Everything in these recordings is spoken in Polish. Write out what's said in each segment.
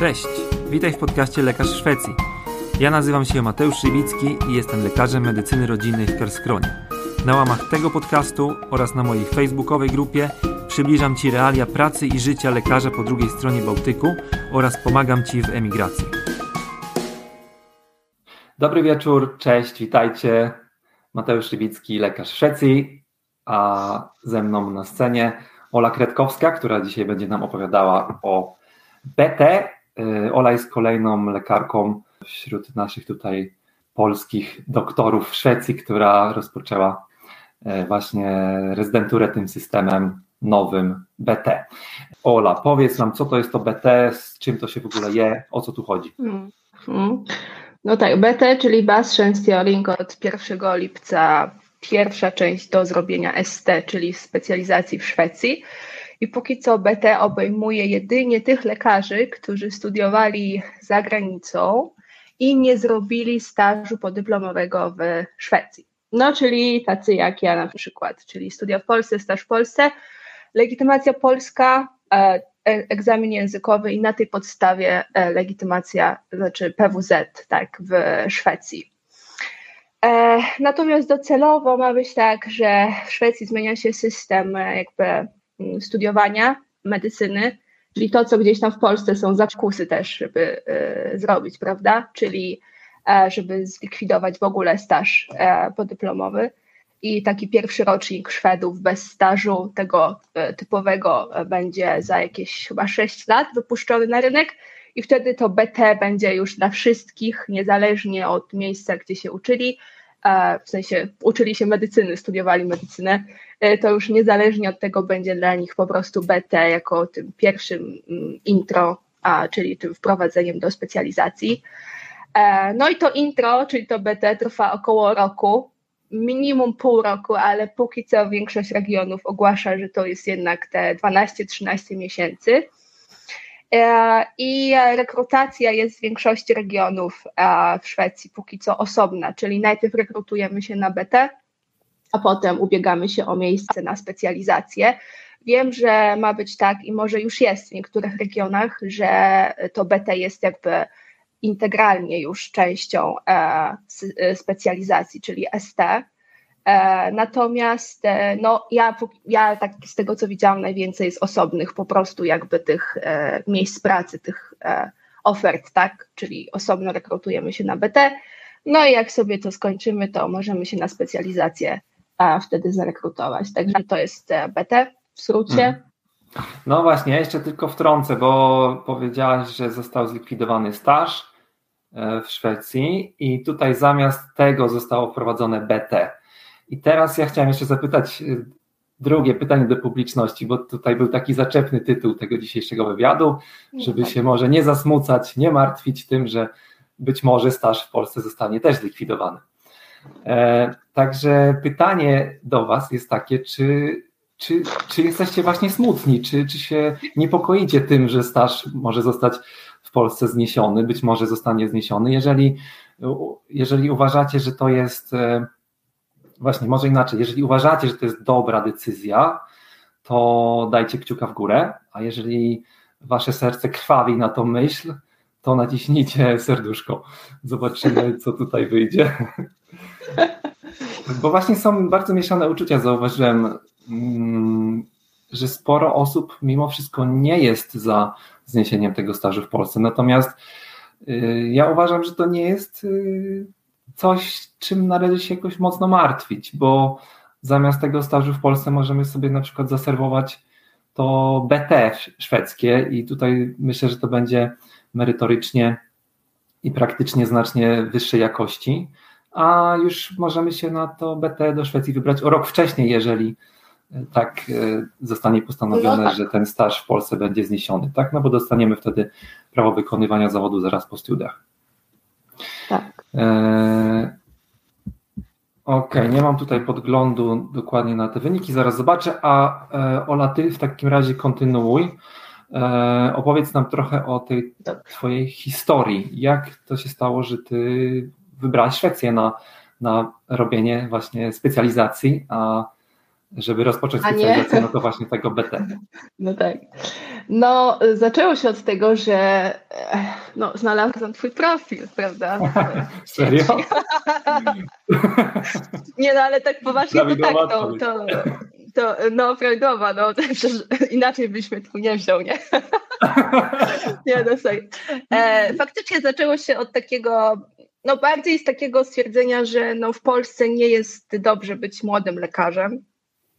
Cześć, witaj w podcaście Lekarz Szwecji. Ja nazywam się Mateusz Szywicki i jestem lekarzem medycyny rodzinnej w Kerskronie. Na łamach tego podcastu oraz na mojej facebookowej grupie przybliżam Ci realia pracy i życia lekarza po drugiej stronie Bałtyku oraz pomagam Ci w emigracji. Dobry wieczór, cześć, witajcie. Mateusz Szywicki, lekarz Szwecji, a ze mną na scenie Ola Kredkowska, która dzisiaj będzie nam opowiadała o BT. Y, Ola jest kolejną lekarką wśród naszych tutaj polskich doktorów w Szwecji, która rozpoczęła y, właśnie rezydenturę tym systemem nowym BT. Ola, powiedz nam, co to jest to BT, z czym to się w ogóle je, o co tu chodzi? Hmm. Hmm. No tak, BT, czyli Bas Theoring od 1 lipca pierwsza część do zrobienia ST, czyli specjalizacji w Szwecji. I póki co BT obejmuje jedynie tych lekarzy, którzy studiowali za granicą i nie zrobili stażu podyplomowego w Szwecji. No, czyli tacy jak ja na przykład, czyli studia w Polsce, staż w Polsce, legitymacja polska, e, e, egzamin językowy i na tej podstawie e, legitymacja, znaczy PWZ, tak, w Szwecji. Natomiast docelowo ma być tak, że w Szwecji zmienia się system jakby Mm, studiowania medycyny, czyli to, co gdzieś tam w Polsce są zakusy też, żeby y, zrobić, prawda? Czyli e, żeby zlikwidować w ogóle staż e, podyplomowy. I taki pierwszy rocznik Szwedów bez stażu tego e, typowego będzie za jakieś chyba 6 lat wypuszczony na rynek i wtedy to BT będzie już dla wszystkich, niezależnie od miejsca, gdzie się uczyli, w sensie uczyli się medycyny, studiowali medycynę, e, to już niezależnie od tego będzie dla nich po prostu BT jako tym pierwszym mm, intro, czyli tym wprowadzeniem do specjalizacji. E, no i to intro, czyli to BT trwa około roku, minimum pół roku, ale póki co większość regionów ogłasza, że to jest jednak te 12-13 miesięcy. E, I rekrutacja jest w większości regionów e, w Szwecji póki co osobna, czyli najpierw rekrutujemy się na BT, a potem ubiegamy się o miejsce na specjalizację. Wiem, że ma być tak i może już jest w niektórych regionach, że to BT jest jakby integralnie już częścią e, specjalizacji, czyli ST. E, natomiast e, no, ja, ja tak z tego co widziałam, najwięcej jest osobnych po prostu jakby tych e, miejsc pracy, tych ofert, tak? Czyli osobno rekrutujemy się na BT. No i jak sobie to skończymy, to możemy się na specjalizację wtedy zarekrutować. Także to jest BT w skrócie. Mhm. No właśnie, jeszcze tylko wtrącę, bo powiedziałaś, że został zlikwidowany staż w Szwecji i tutaj zamiast tego zostało wprowadzone BT. I teraz ja chciałem jeszcze zapytać y, drugie pytanie do publiczności, bo tutaj był taki zaczepny tytuł tego dzisiejszego wywiadu, żeby się może nie zasmucać, nie martwić tym, że być może staż w Polsce zostanie też zlikwidowany. E, także pytanie do Was jest takie, czy, czy, czy jesteście właśnie smutni, czy, czy się niepokoicie tym, że staż może zostać w Polsce zniesiony, być może zostanie zniesiony, jeżeli, jeżeli uważacie, że to jest e, właśnie, może inaczej. Jeżeli uważacie, że to jest dobra decyzja, to dajcie kciuka w górę, a jeżeli wasze serce krwawi na tą myśl, to naciśnijcie serduszko. Zobaczymy, co tutaj wyjdzie. Bo właśnie są bardzo mieszane uczucia. Zauważyłem, mm, że sporo osób mimo wszystko nie jest za zniesieniem tego stażu w Polsce. Natomiast y, ja uważam, że to nie jest y, coś, czym należy się jakoś mocno martwić, bo zamiast tego stażu w Polsce możemy sobie na przykład zaserwować to BT szwedzkie i tutaj myślę, że to będzie merytorycznie i praktycznie znacznie wyższej jakości, a już możemy się na to BT do Szwecji wybrać o rok wcześniej, jeżeli e, tak e, zostanie postanowione, no tak. że ten staż w Polsce będzie zniesiony, tak? No bo dostaniemy wtedy prawo wykonywania zawodu zaraz po studiach. Tak. E, Okej, okay, nie mam tutaj podglądu dokładnie na te wyniki, zaraz zobaczę. A e, Ola, ty w takim razie kontynuuj. E, opowiedz nam trochę o tej twojej historii. Jak to się stało, że ty wybrałaś Szwecję na, na robienie właśnie specjalizacji, a żeby rozpocząć specjalizację, no to właśnie tego BT. No tak. No, zaczęło się od tego, że no, znalazłam twój profil, prawda? Serio? Nie no, ale tak poważnie to tak, to, to, to no prawidłowa, no przecież inaczej byśmy tu nie wziął, nie? nie, no sorry. E, faktycznie zaczęło się od takiego, no bardziej z takiego stwierdzenia, że no w Polsce nie jest dobrze być młodym lekarzem,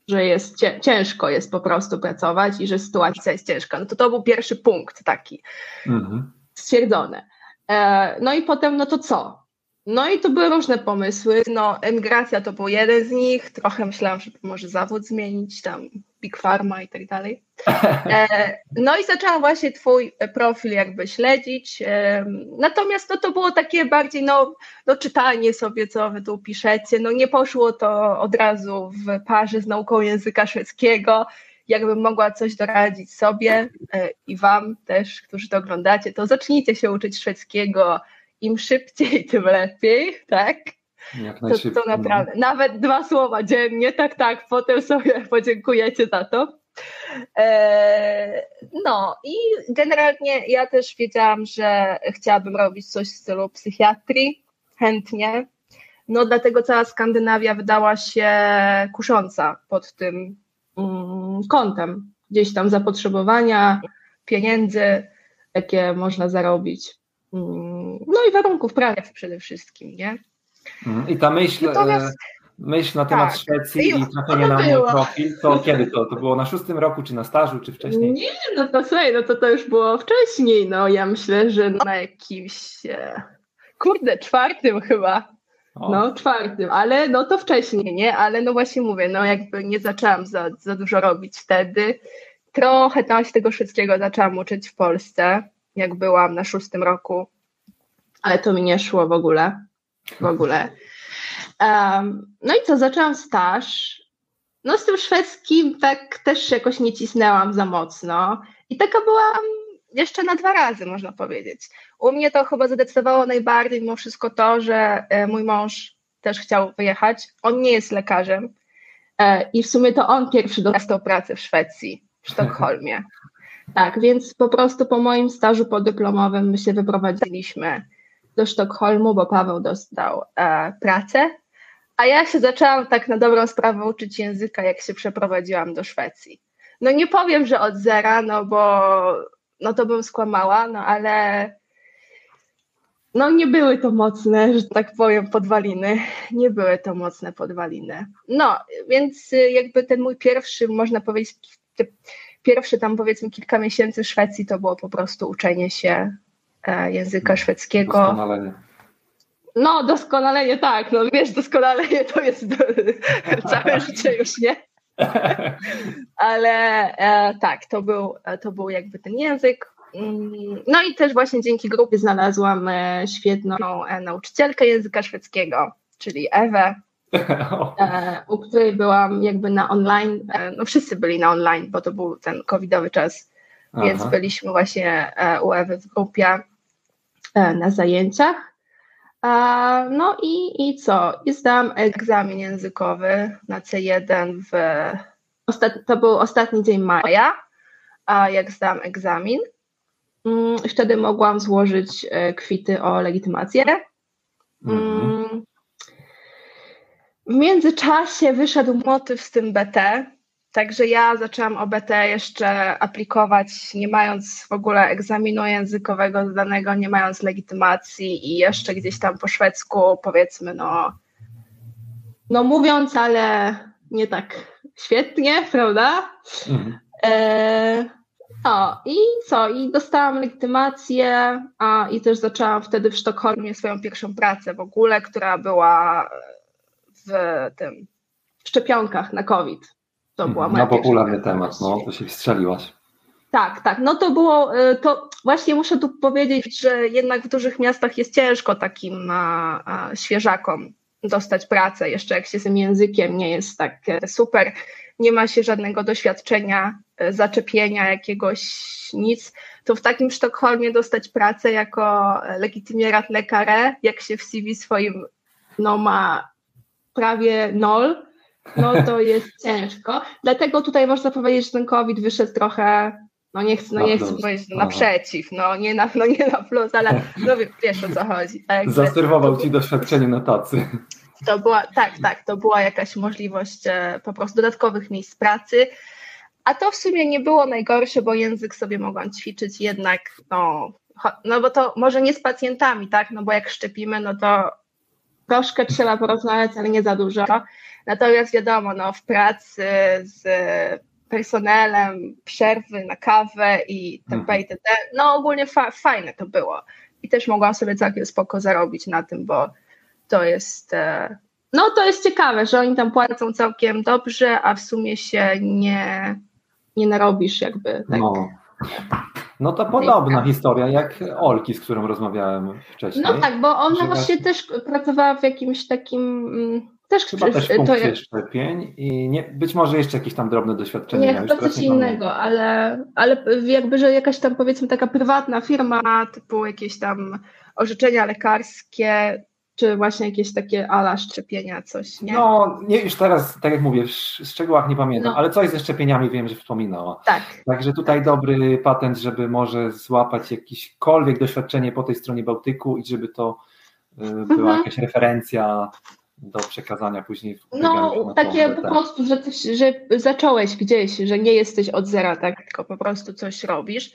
że jest ciężko jest po prostu pracować i że sytuacja jest ciężka. No to to był pierwszy punkt taki mhm. Stwierdzony. E, no i potem, no to co? No i to były różne pomysły. No, emigracja to był jeden z nich. Trochę myślałam, żeby może zawód zmienić, tam Big Pharma i tak dalej. E, no i zaczęłam właśnie twój profil jakby śledzić. E, natomiast no, to było takie bardziej no, no czytanie sobie, co wy tu piszecie. No nie poszło to od razu w parze z nauką języka szwedzkiego. Jakbym mogła coś doradzić sobie e, i wam też, którzy to oglądacie, to zacznijcie się uczyć szwedzkiego im szybciej, tym lepiej, tak? to, to naprawdę. No. Nawet dwa słowa dziennie, tak, tak, potem sobie podziękujecie za to. E, no i generalnie ja też wiedziałam, że chciałabym robić coś w stylu psychiatrii, chętnie. No dlatego cała Skandynawia wydała się kusząca pod tym mm, kątem. Gdzieś tam zapotrzebowania, pieniędzy, jakie można zarobić. Mm, no i warunków pracy przede wszystkim, nie? Mhm. I ta myśl, Natomiast, e, myśl na temat tak, Szwecji i trafienie na mój profil, to kiedy to? To było na szóstym roku, czy na stażu, czy wcześniej? Nie, no to słuchaj, no to to już było wcześniej, no ja myślę, że na jakimś, e, kurde, czwartym chyba. No, czwartym, ale no to wcześniej, nie? Ale no właśnie mówię, no jakby nie zaczęłam za, za dużo robić wtedy. Trochę tam się tego wszystkiego zaczęłam uczyć w Polsce jak byłam na szóstym roku, ale to mi nie szło w ogóle. W ogóle. Um, no i co, zaczęłam staż. No z tym szwedzkim tak też jakoś nie cisnęłam za mocno. I taka byłam jeszcze na dwa razy, można powiedzieć. U mnie to chyba zadecydowało najbardziej mimo wszystko to, że e, mój mąż też chciał wyjechać. On nie jest lekarzem e, i w sumie to on pierwszy dostał pracę w Szwecji, w Sztokholmie. Tak, więc po prostu po moim stażu podyplomowym my się wyprowadziliśmy do Sztokholmu, bo Paweł dostał e, pracę, a ja się zaczęłam tak na dobrą sprawę uczyć języka, jak się przeprowadziłam do Szwecji. No nie powiem, że od zera, no bo no to bym skłamała, no ale no nie były to mocne, że tak powiem, podwaliny. Nie były to mocne podwaliny. No, więc jakby ten mój pierwszy, można powiedzieć, pierwsze tam powiedzmy kilka miesięcy w Szwecji to było po prostu uczenie się e, języka szwedzkiego. Doskonalenie. No, doskonalenie, tak. No wiesz, doskonalenie to jest całe życie już, nie? Ale e, tak, to był, to był jakby ten język. Mm, no i też właśnie dzięki grupie znalazłam e, świetną e, nauczycielkę języka szwedzkiego, czyli Ewę, E, u której byłam jakby na online, no wszyscy byli na online, bo to był ten covidowy czas, Aha. więc byliśmy właśnie u Ewy w grupie na zajęciach. No i, i co? I zdałam egzamin językowy na C1 w to był ostatni dzień maja, a jak zdałam egzamin. Mm, wtedy mogłam złożyć kwity o legitymację. Mhm. Mm, w międzyczasie wyszedł motyw z tym BT, także ja zaczęłam o BT jeszcze aplikować, nie mając w ogóle egzaminu językowego zdanego, nie mając legitymacji i jeszcze gdzieś tam po szwedzku, powiedzmy, no, no mówiąc, ale nie tak świetnie, prawda? Mhm. E, no i co? I dostałam legitymację, a i też zaczęłam wtedy w Sztokholmie swoją pierwszą pracę w ogóle, która była w tym w szczepionkach na COVID. To była moja No popularny temat, no to się strzeliłaś. Tak, tak. No to było, y, to właśnie muszę tu powiedzieć, że jednak w dużych miastach jest ciężko takim a, a, świeżakom dostać pracę, jeszcze jak się z tym językiem nie jest tak e, super, nie ma się żadnego doświadczenia, e, zaczepienia jakiegoś nic, to w takim Sztokholmie dostać pracę jako legitymierat lekarze, jak się w CV swoim no, ma prawie nol, no to jest ciężko. Dlatego tutaj można powiedzieć, że ten COVID wyszedł trochę, no nie chcę, no nie chcę powiedzieć no naprzeciw, no nie na, no nie na plus, ale no wiesz o co chodzi. Tak? Zaserwował ci doświadczenie na tacy. To była, tak, tak, to była jakaś możliwość e, po prostu dodatkowych miejsc pracy. A to w sumie nie było najgorsze, bo język sobie mogłam ćwiczyć jednak, no, no bo to może nie z pacjentami, tak, no bo jak szczepimy, no to troszkę trzeba porozmawiać, ale nie za dużo. Natomiast wiadomo, no, w pracy z personelem, przerwy na kawę i itp. Mhm. itd. No ogólnie fa fajne to było. I też mogłam sobie całkiem spoko zarobić na tym, bo to jest e, no to jest ciekawe, że oni tam płacą całkiem dobrze, a w sumie się nie, nie narobisz jakby. Tak. No. No to podobna historia jak Olki, z którą rozmawiałem wcześniej. No tak, bo ona właśnie też pracowała w jakimś takim mm, też Chyba też w punkcie to szczepień i nie, być może jeszcze jakieś tam drobne doświadczenie. Nie, chyba coś innego, ale, ale jakby, że jakaś tam powiedzmy taka prywatna firma, typu jakieś tam orzeczenia lekarskie, czy właśnie jakieś takie ala szczepienia, coś, nie? No, nie, już teraz, tak jak mówię, w szczegółach nie pamiętam, no. ale coś ze szczepieniami wiem, że wspominała. Tak. Także tutaj dobry patent, żeby może złapać jakiekolwiek doświadczenie po tej stronie Bałtyku i żeby to y, była mhm. jakaś referencja do przekazania później. W no, takie po prostu, że, coś, że zacząłeś gdzieś, że nie jesteś od zera, tak, tylko po prostu coś robisz.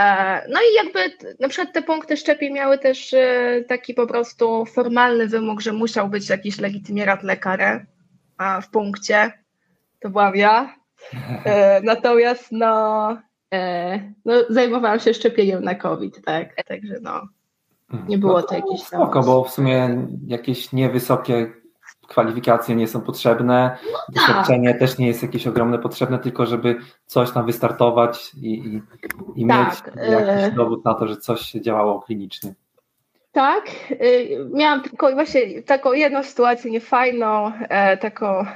E, no i jakby na przykład te punkty szczepień miały też e, taki po prostu formalny wymóg, że musiał być jakiś legitymirat lekarza w punkcie. To byłam ja. E, natomiast no, no zajmowałam się szczepieniem na COVID, tak. Także no. Nie było no to, to jakieś spoko, bo w sumie jakieś niewysokie kwalifikacje nie są potrzebne, no tak. doświadczenie tak. też nie jest jakieś ogromne potrzebne, tylko żeby coś tam wystartować i, i, i tak. mieć jakiś e, dowód na to, że coś się działało klinicznie. Tak, y, miałam tylko właśnie taką jedną sytuację niefajną, e, taką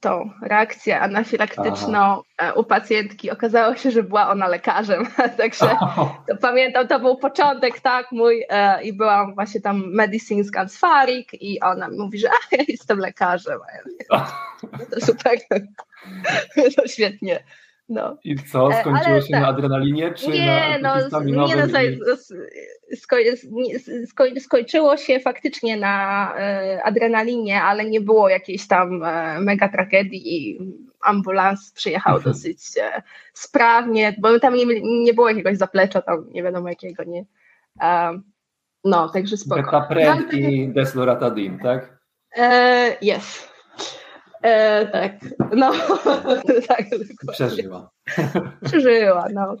tą reakcję anafilaktyczną Aha. E, u pacjentki. Okazało się, że była ona lekarzem, także to pamiętam, to był początek, tak, mój e, i byłam właśnie tam medicine scans farik i ona mi mówi, że a, ja jestem lekarzem. Ja mówię, no to super, to świetnie. No. I co, e, skończyło się tak. na adrenalinie, czy nie, na no, nie, no, sko sko skończyło się faktycznie na e, adrenalinie, ale nie było jakiejś tam e, mega tragedii i ambulans przyjechał mhm. dosyć e, sprawnie, bo tam nie, nie było jakiegoś zaplecza, tam nie wiadomo jakiego, nie. No, także spoko. Betapred i desloratadin, tak? E, yes. E, tak, no. tak, Przeżyła. Przeżyła, no.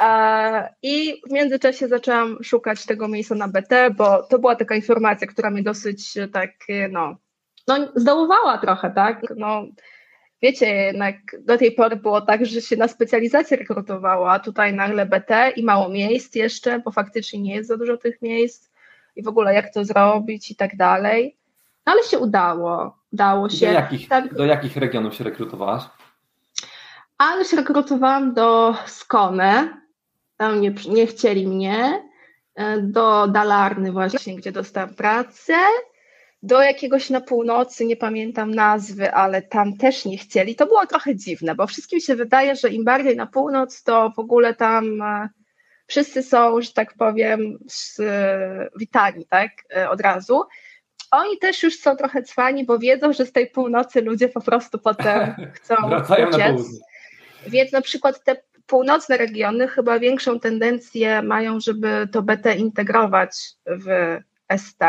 E, I w międzyczasie zaczęłam szukać tego miejsca na BT, bo to była taka informacja, która mnie dosyć tak, no, no zdołowała trochę, tak? No, wiecie, jednak do tej pory było tak, że się na specjalizację rekrutowało, a tutaj nagle BT i mało miejsc jeszcze, bo faktycznie nie jest za dużo tych miejsc i w ogóle jak to zrobić i tak dalej. No, ale się udało się. Do jakich, tak, do jakich regionów się rekrutowałaś? Ale się rekrutowałam do Skone, tam nie, nie chcieli mnie, e, do Dalarny właśnie, gdzie dostałam pracę, do jakiegoś na północy, nie pamiętam nazwy, ale tam też nie chcieli. To było trochę dziwne, bo wszystkim się wydaje, że im bardziej na północ, to w ogóle tam e, wszyscy są, że tak powiem, e, witani, tak, od razu oni też już są trochę cwani, bo wiedzą, że z tej północy ludzie po prostu potem chcą Wracają uciec. Na południe. Więc na przykład te północne regiony chyba większą tendencję mają, żeby to BT integrować w ST.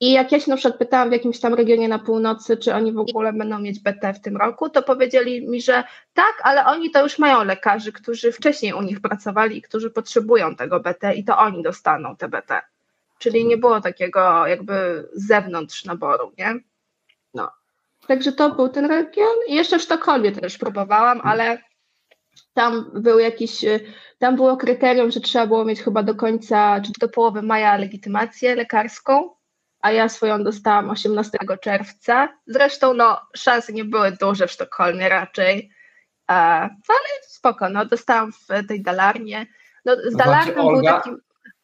I jak ja się na przykład pytałam w jakimś tam regionie na północy, czy oni w ogóle będą mieć BT w tym roku, to powiedzieli mi, że tak, ale oni to już mają lekarzy, którzy wcześniej u nich pracowali i którzy potrzebują tego BT i to oni dostaną te BT. Czyli nie było takiego jakby z zewnątrz naboru, nie? No. Także to był ten region. I jeszcze w Sztokholmie też próbowałam, ale tam był jakiś, tam było kryterium, że trzeba było mieć chyba do końca, czy do połowy maja legitymację lekarską, a ja swoją dostałam 18 czerwca. Zresztą no, szanse nie były duże w Sztokholmie raczej, e, ale spoko, no, dostałam w tej dalarnie. No, z dalarną był taki...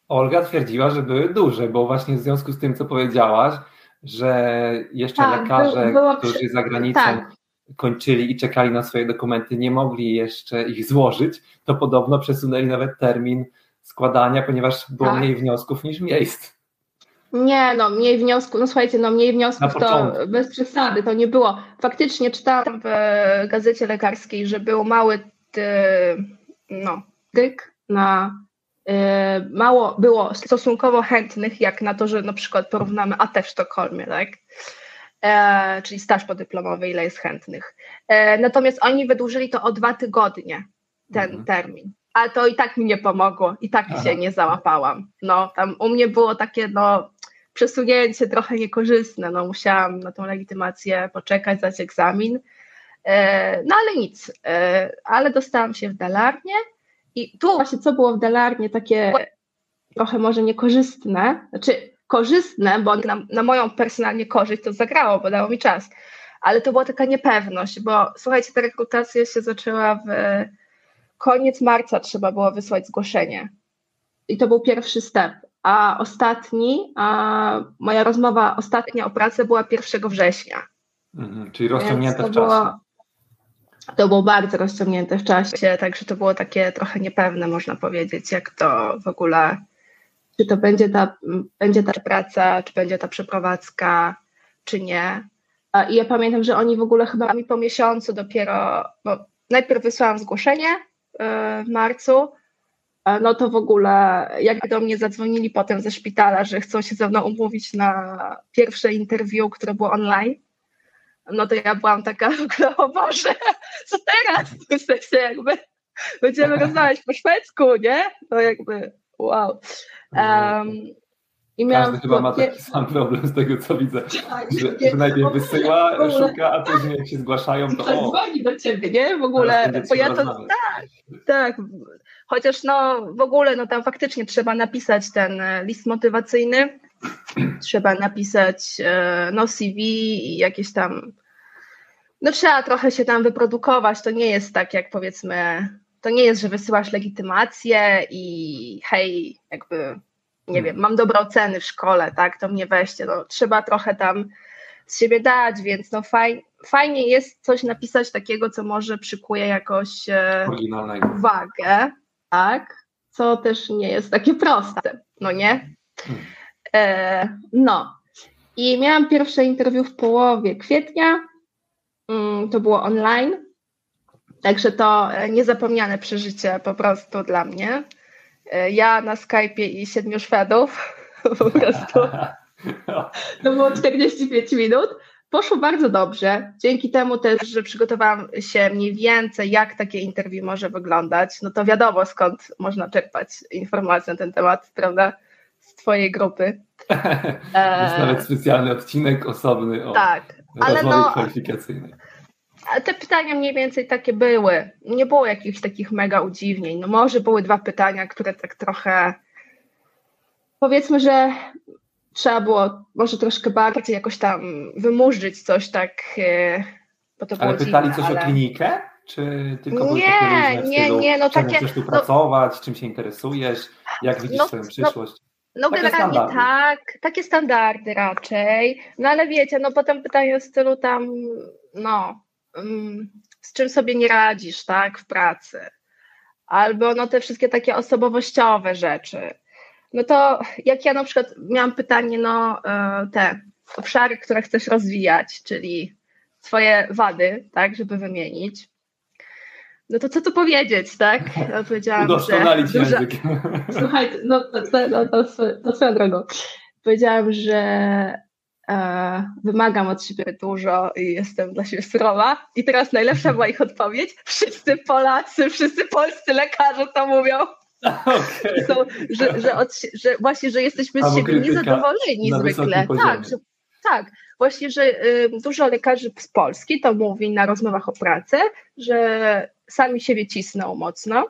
Olga twierdziła, że były duże, bo właśnie w związku z tym, co powiedziałaś, że jeszcze tak, lekarze, było, którzy za granicą tak. kończyli i czekali na swoje dokumenty, nie mogli jeszcze ich złożyć, to podobno przesunęli nawet termin składania, ponieważ było tak. mniej wniosków niż miejsc. Nie, no mniej wniosków, no słuchajcie, no mniej wniosków to bez przesady, to nie było. Faktycznie czytałam w gazecie lekarskiej, że był mały no, dyk na mało było stosunkowo chętnych, jak na to, że na przykład porównamy AT w Sztokholmie, tak? E, czyli staż podyplomowy, ile jest chętnych. E, natomiast oni wydłużyli to o dwa tygodnie, ten mhm. termin. A to i tak mi nie pomogło, i tak Aha. się nie załapałam. No, tam u mnie było takie, no, przesunięcie trochę niekorzystne. No, musiałam na tą legitymację poczekać, zdać egzamin. E, no ale nic, e, ale dostałam się w Dalarnie i tu właśnie co było w Dalarnie takie trochę może niekorzystne, znaczy korzystne, bo na, na moją personalnie korzyść to zagrało, bo dało mi czas, ale to była taka niepewność, bo słuchajcie, ta rekrutacja się zaczęła w koniec marca trzeba było wysłać zgłoszenie i to był pierwszy step, a ostatni, a moja rozmowa ostatnia o pracę była 1 września. Mhm, czyli rozciągnięte w czasie. To było bardzo rozciągnięte w czasie, także to było takie trochę niepewne, można powiedzieć, jak to w ogóle, czy to będzie ta, będzie ta praca, czy będzie ta przeprowadzka, czy nie. I ja pamiętam, że oni w ogóle chyba mi po miesiącu dopiero, bo najpierw wysłałam zgłoszenie e, w marcu, no to w ogóle jak do mnie zadzwonili potem ze szpitala, że chcą się ze mną umówić na pierwsze interview, które było online, no to ja byłam taka w ogóle, o Boże, co teraz? W sensie jakby będziemy rozmawiać po szwedzku, nie? To jakby wow. Um, i Każdy chyba ma taki sam problem z tego, co widzę, że, że najpierw wysyła, szuka, a później jak się zgłaszają, to o. dzwoni do ciebie, nie? W ogóle, bo ja to, tak, tak, chociaż no w ogóle, no tam faktycznie trzeba napisać ten e, list motywacyjny, trzeba napisać e, no CV i jakieś tam, no trzeba trochę się tam wyprodukować, to nie jest tak jak powiedzmy, to nie jest, że wysyłasz legitymację i hej, jakby, nie wiem, mam dobre oceny w szkole, tak, to mnie weźcie, no trzeba trochę tam z siebie dać, więc no faj, fajnie jest coś napisać takiego, co może przykuje jakoś e, uwagę, tak, co też nie jest takie proste, no nie? Hmm. E, no. I miałam pierwsze interwiu w połowie kwietnia. Mm, to było online. Także to e, niezapomniane przeżycie po prostu dla mnie. E, ja na Skype'ie i siedmiu Szwedów. Po prostu. To było 45 minut. Poszło bardzo dobrze. Dzięki temu też, że przygotowałam się mniej więcej, jak takie interwiu może wyglądać, no to wiadomo skąd można czerpać informacje na ten temat, prawda? Z Twojej grupy. Jest nawet specjalny odcinek osobny o tak, ale no. Te pytania mniej więcej takie były. Nie było jakichś takich mega udziwnień. No może były dwa pytania, które tak trochę powiedzmy, że trzeba było może troszkę bardziej jakoś tam wymurzyć coś tak. E, bo to ale pytali dziwne, coś ale... o klinikę? Czy tylko nie, nie, nie, no takie. Chcesz tu no, pracować, czym się interesujesz, jak widzisz no, swoją no, przyszłość? No takie generalnie standardy. tak, takie standardy raczej. No ale wiecie, no potem pytanie w stylu tam, no, um, z czym sobie nie radzisz, tak, w pracy. Albo no te wszystkie takie osobowościowe rzeczy. No to jak ja na przykład miałam pytanie, no e, te obszary, które chcesz rozwijać, czyli swoje wady, tak, żeby wymienić. No to co tu powiedzieć, tak? Ja powiedziałam, Udoskonalić że duża... język. Słuchaj, no to, to, to, to swoją drogą. Powiedziałam, że e, wymagam od siebie dużo i jestem dla siebie surowa. I teraz najlepsza była ich odpowiedź. Wszyscy Polacy, wszyscy polscy lekarze to mówią. Okay. Są, że, że, od, że, właśnie, że jesteśmy z siebie niezadowoleni zwykle. Tak, że, tak, właśnie, że y, dużo lekarzy z Polski to mówi na rozmowach o pracę, że sami siebie cisną mocno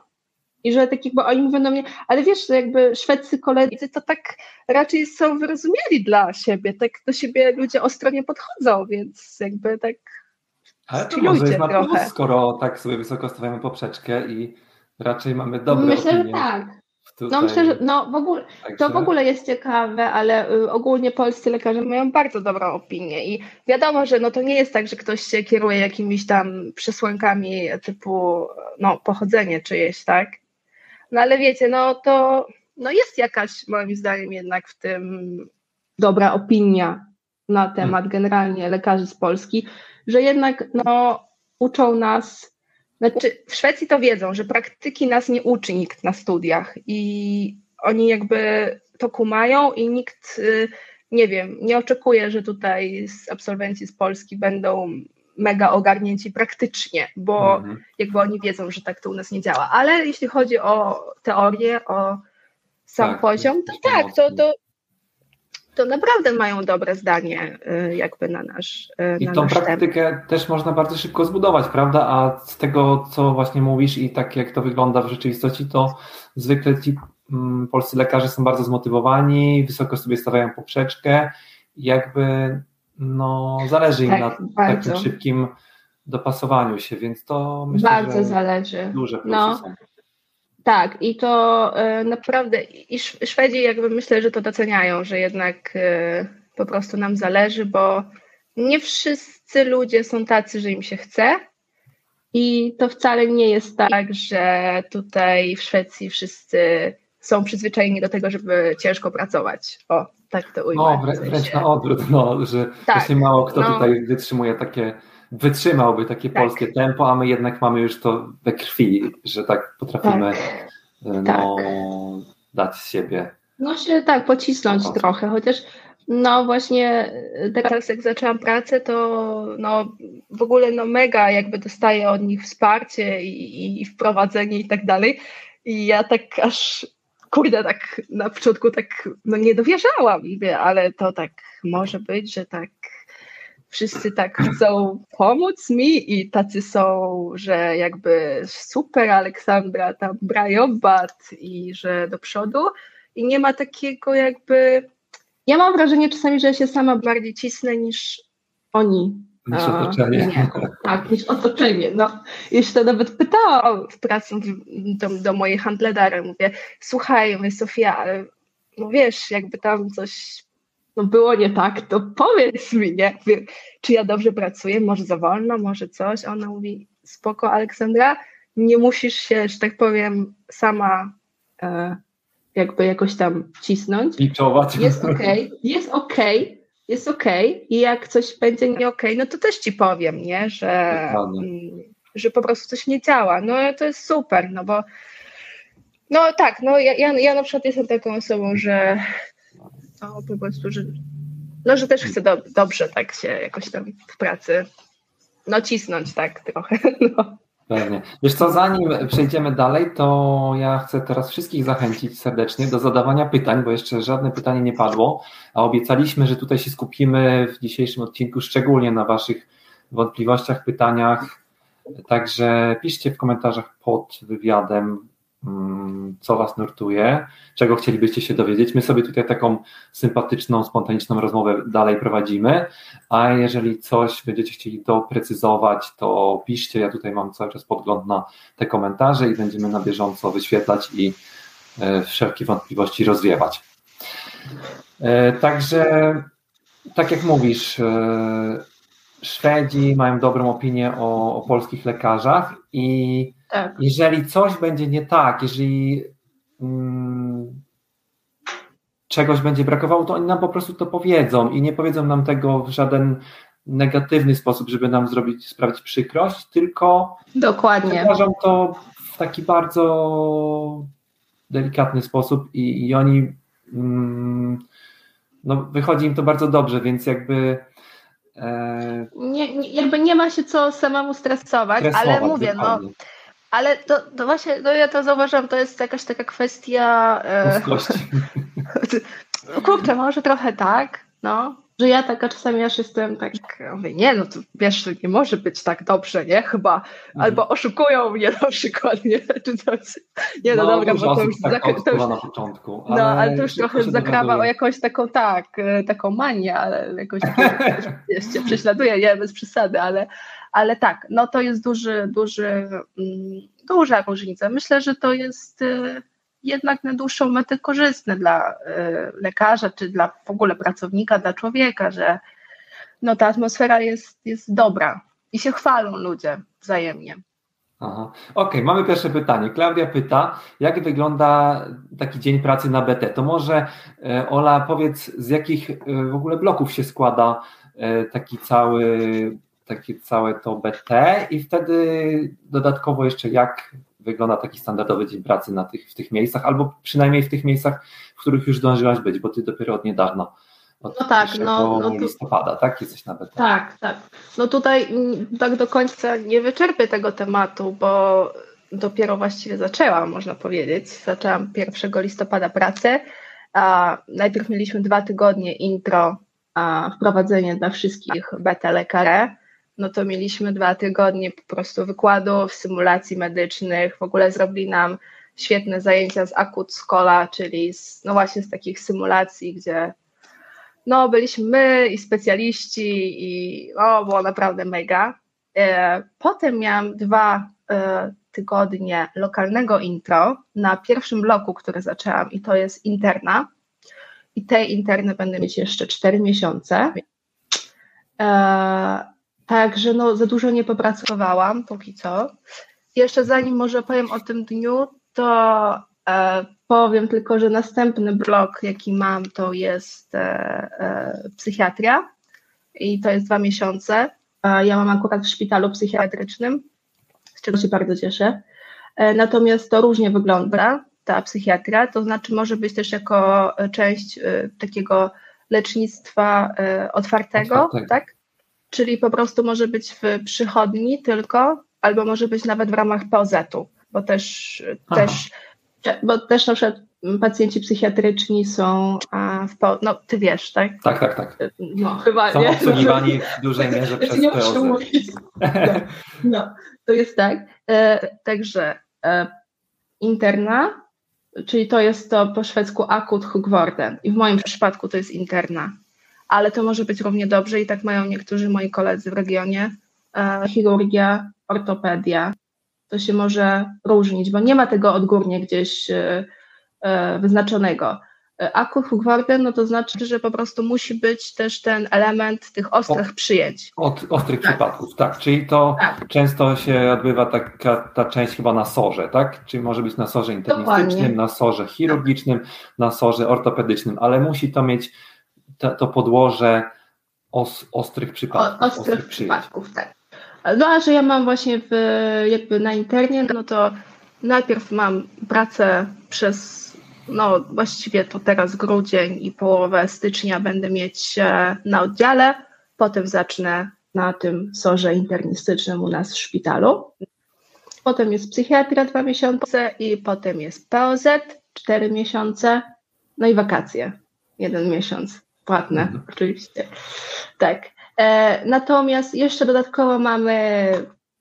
i że tak jakby oni mówią do mnie, ale wiesz, jakby szwedzcy koledzy to tak raczej są wyrozumiali dla siebie, tak do siebie ludzie ostro nie podchodzą, więc jakby tak ale to może jest na plus, skoro tak sobie wysoko stawiamy poprzeczkę i raczej mamy dobre Myślę, opinie. że tak. Tutaj... No myślę, że no, w ogóle, Także... to w ogóle jest ciekawe, ale y, ogólnie polscy lekarze mają bardzo dobrą opinię i wiadomo, że no, to nie jest tak, że ktoś się kieruje jakimiś tam przesłankami typu no, pochodzenie czyjeś, tak? No ale wiecie, no to no, jest jakaś moim zdaniem jednak w tym dobra opinia na temat generalnie lekarzy z Polski, że jednak no, uczą nas znaczy, w Szwecji to wiedzą, że praktyki nas nie uczy nikt na studiach i oni jakby to kumają i nikt, y, nie wiem, nie oczekuje, że tutaj z absolwenci z Polski będą mega ogarnięci praktycznie, bo mhm. jakby oni wiedzą, że tak to u nas nie działa. Ale jeśli chodzi o teorię, o sam tak, poziom, to tak, to, to, to naprawdę mają dobre zdanie y, jakby na nasz y, I na tą nasz praktykę temat. też można bardzo szybko zbudować, prawda? A z tego, co właśnie mówisz i tak jak to wygląda w rzeczywistości, to zwykle ci mm, polscy lekarze są bardzo zmotywowani, wysoko sobie stawiają poprzeczkę i jakby no, zależy im tak, na bardzo. takim szybkim dopasowaniu się, więc to myślę, bardzo że zależy. duże plusy no. są. Tak, i to y, naprawdę, i Szwedzi jakby myślę, że to doceniają, że jednak y, po prostu nam zależy, bo nie wszyscy ludzie są tacy, że im się chce. I to wcale nie jest tak, że tutaj w Szwecji wszyscy są przyzwyczajeni do tego, żeby ciężko pracować. O, tak to ujmę. No, wrę wręcz na odwrót, no, że tak, właśnie mało kto no. tutaj wytrzymuje takie wytrzymałby takie tak. polskie tempo, a my jednak mamy już to we krwi, że tak potrafimy tak. E, no, tak. dać z siebie. No się tak, pocisnąć trochę, chociaż no właśnie e, teraz jak zaczęłam pracę, to no w ogóle no mega jakby dostaję od nich wsparcie i, i wprowadzenie i tak dalej. I ja tak aż kurde, tak na początku tak no nie dowierzałam, ale to tak może być, że tak wszyscy tak chcą pomóc mi i tacy są, że jakby super Aleksandra tam brają bat i że do przodu i nie ma takiego jakby ja mam wrażenie czasami, że się sama bardziej cisnę niż oni. Niż otoczenie. Nie, tak, niż otoczenie. No, jeszcze nawet pytałam w pracy do, do mojej handledary, mówię, słuchaj, mówię, Sofia, ale no wiesz, jakby tam coś no było nie tak, to powiedz mi, nie? Czy ja dobrze pracuję, może za wolno, może coś. Ona mówi, spoko Aleksandra, nie musisz się, że tak powiem, sama e, jakby jakoś tam cisnąć. Piczować. Jest okej, okay, jest okej, okay, jest okej okay. i jak coś będzie nie okej, no to też ci powiem, nie? Że, mm, że po prostu coś nie działa. No to jest super, no bo no tak, no ja, ja, ja na przykład jestem taką osobą, że no po prostu, że, no, że też chcę do, dobrze tak się jakoś tam w pracy no cisnąć tak trochę. No. Pewnie. Wiesz co, zanim przejdziemy dalej, to ja chcę teraz wszystkich zachęcić serdecznie do zadawania pytań, bo jeszcze żadne pytanie nie padło, a obiecaliśmy, że tutaj się skupimy w dzisiejszym odcinku szczególnie na Waszych wątpliwościach, pytaniach. Także piszcie w komentarzach pod wywiadem co Was nurtuje, czego chcielibyście się dowiedzieć. My sobie tutaj taką sympatyczną, spontaniczną rozmowę dalej prowadzimy, a jeżeli coś będziecie chcieli doprecyzować, to piszcie. Ja tutaj mam cały czas podgląd na te komentarze i będziemy na bieżąco wyświetlać i e, wszelkie wątpliwości rozwiewać. E, także, tak jak mówisz, e, Szwedzi mają dobrą opinię o, o polskich lekarzach i tak. jeżeli coś będzie nie tak, jeżeli mm, czegoś będzie brakowało, to oni nam po prostu to powiedzą i nie powiedzą nam tego w żaden negatywny sposób, żeby nam zrobić, sprawić przykrość, tylko Dokładnie. uważam to w taki bardzo delikatny sposób i, i oni mm, no, wychodzi im to bardzo dobrze, więc jakby E, nie, nie, jakby nie ma się co samemu stresować, stresować ale mówię, no, ale to, to właśnie, no ja to zauważyłam, to jest jakaś taka kwestia. E, kurczę, może trochę tak, no, że ja taka czasami aż jestem tak, mówię, nie, no to wiesz, nie może być tak dobrze, nie, chyba, mhm. albo oszukują mnie na przykład, nie, czy coś, nie, no, no dobra, bo to już, tak to już na początku, ale no, ale to już trochę zakrawa o jakąś taką, tak, e, taką manię, ale jakoś jeszcze prześladuje, nie, bez przesady, ale, ale tak, no to jest duży, duży, mm, duża różnica, myślę, że to jest e, jednak na dłuższą metę korzystne dla y, lekarza, czy dla w ogóle pracownika, dla człowieka, że no ta atmosfera jest, jest dobra i się chwalą ludzie wzajemnie. Okej, okay, mamy pierwsze pytanie. Klaudia pyta, jak wygląda taki dzień pracy na BT? To może e, Ola powiedz, z jakich e, w ogóle bloków się składa e, taki cały, takie całe to BT i wtedy dodatkowo jeszcze jak wygląda taki standardowy dzień pracy na tych, w tych miejscach, albo przynajmniej w tych miejscach, w których już zdążyłaś być, bo ty dopiero od niedawna od no tak, no, no listopada, tak? Jesteś nawet. Tak, tak. No tutaj tak do końca nie wyczerpię tego tematu, bo dopiero właściwie zaczęłam, można powiedzieć. Zaczęłam 1 listopada pracę. A najpierw mieliśmy dwa tygodnie intro, a wprowadzenie dla wszystkich beta lekare. No to mieliśmy dwa tygodnie po prostu wykładów, symulacji medycznych. W ogóle zrobili nam świetne zajęcia z Akut Schola, czyli z, no właśnie z takich symulacji, gdzie no, byliśmy my i specjaliści i o, było naprawdę mega. E, potem miałam dwa e, tygodnie lokalnego intro na pierwszym bloku, który zaczęłam i to jest interna. I tej interny będę mieć jeszcze 4 miesiące. E, także no, za dużo nie popracowałam póki co. Jeszcze zanim może powiem o tym dniu, to E, powiem tylko, że następny blok, jaki mam, to jest e, e, psychiatria i to jest dwa miesiące. Ja mam akurat w szpitalu psychiatrycznym, z czego się bardzo cieszę. Natomiast to różnie wygląda, ta psychiatria, to znaczy może być też jako część takiego lecznictwa otwartego, otwartego. tak? Czyli po prostu może być w przychodni tylko, albo może być nawet w ramach POZ-u, bo też, też bo też na przykład pacjenci psychiatryczni są w po, no ty wiesz, tak? Tak, tak, tak. No, chyba są nie. obsługiwani w dużej mierze przez nie POZ. No, no, to jest tak. E, także e, interna, czyli to jest to po szwedzku akut hugworden i w moim przypadku to jest interna, ale to może być równie dobrze i tak mają niektórzy moi koledzy w regionie, e, chirurgia, ortopedia, to się może różnić, bo nie ma tego odgórnie gdzieś e, e, wyznaczonego. Akut Hugwarden, no to znaczy, że po prostu musi być też ten element tych ostrych o, przyjęć. Od, ostrych tak. przypadków, tak. Czyli to tak. często się odbywa taka ta część chyba na sorze, tak? Czyli może być na sorze internistycznym, Dokładnie. na sorze chirurgicznym, tak. na sorze ortopedycznym, ale musi to mieć to, to podłoże os, ostrych przypadków. O, ostrych, ostrych przypadków, tak. No a że ja mam właśnie w, jakby na internie, no to najpierw mam pracę przez, no właściwie to teraz grudzień i połowę stycznia będę mieć na oddziale, potem zacznę na tym sorze internistycznym u nas w szpitalu. Potem jest psychiatria dwa miesiące i potem jest POZ cztery miesiące, no i wakacje jeden miesiąc płatne mhm. oczywiście. Tak. E, natomiast jeszcze dodatkowo mamy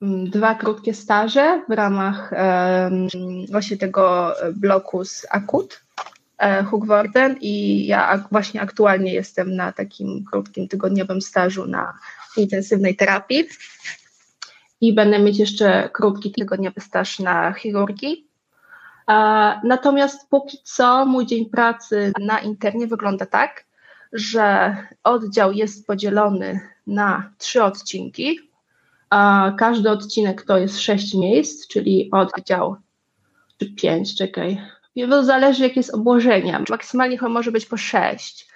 mm, dwa krótkie staże w ramach właśnie tego bloku z Akut e, Hugworden i ja właśnie aktualnie jestem na takim krótkim tygodniowym stażu na intensywnej terapii i będę mieć jeszcze krótki tygodniowy staż na chirurgii. E, natomiast póki co mój dzień pracy na internie wygląda tak, że oddział jest podzielony na trzy odcinki. A każdy odcinek to jest sześć miejsc, czyli oddział czy pięć, czekaj. To zależy, jakie jest obłożenie. Maksymalnie chyba może być po sześć.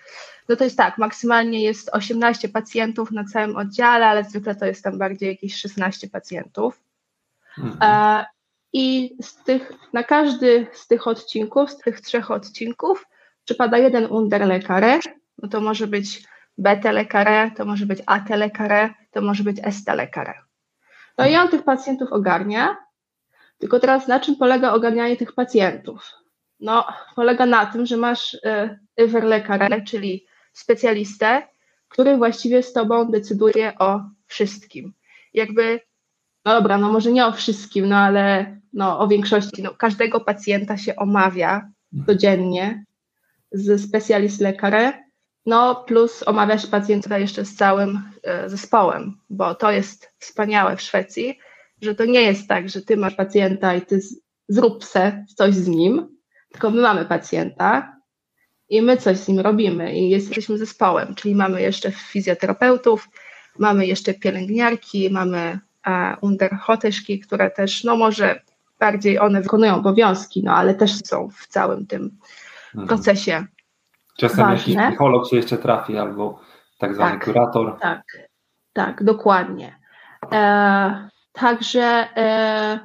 No to jest tak, maksymalnie jest 18 pacjentów na całym oddziale, ale zwykle to jest tam bardziej jakieś 16 pacjentów. Mhm. E, I z tych, na każdy z tych odcinków, z tych trzech odcinków, przypada jeden underlekarz, no to może być beta lekare, to może być AT lekare, to może być ST lekare. No i on tych pacjentów ogarnia, tylko teraz na czym polega ogarnianie tych pacjentów? No, polega na tym, że masz y, czyli specjalistę, który właściwie z tobą decyduje o wszystkim. Jakby, no dobra, no może nie o wszystkim, no ale no, o większości, no, każdego pacjenta się omawia codziennie z specjalist lekarem, no plus omawia się pacjenta jeszcze z całym e, zespołem, bo to jest wspaniałe w Szwecji, że to nie jest tak, że ty masz pacjenta i ty zrób se coś z nim, tylko my mamy pacjenta i my coś z nim robimy i jesteśmy zespołem, czyli mamy jeszcze fizjoterapeutów, mamy jeszcze pielęgniarki, mamy e, underhoteszki, które też, no może bardziej one wykonują obowiązki, no ale też są w całym tym mhm. procesie Czasem ważne. jakiś psycholog się jeszcze trafi albo tak zwany tak, kurator. Tak, tak, dokładnie. E, także e,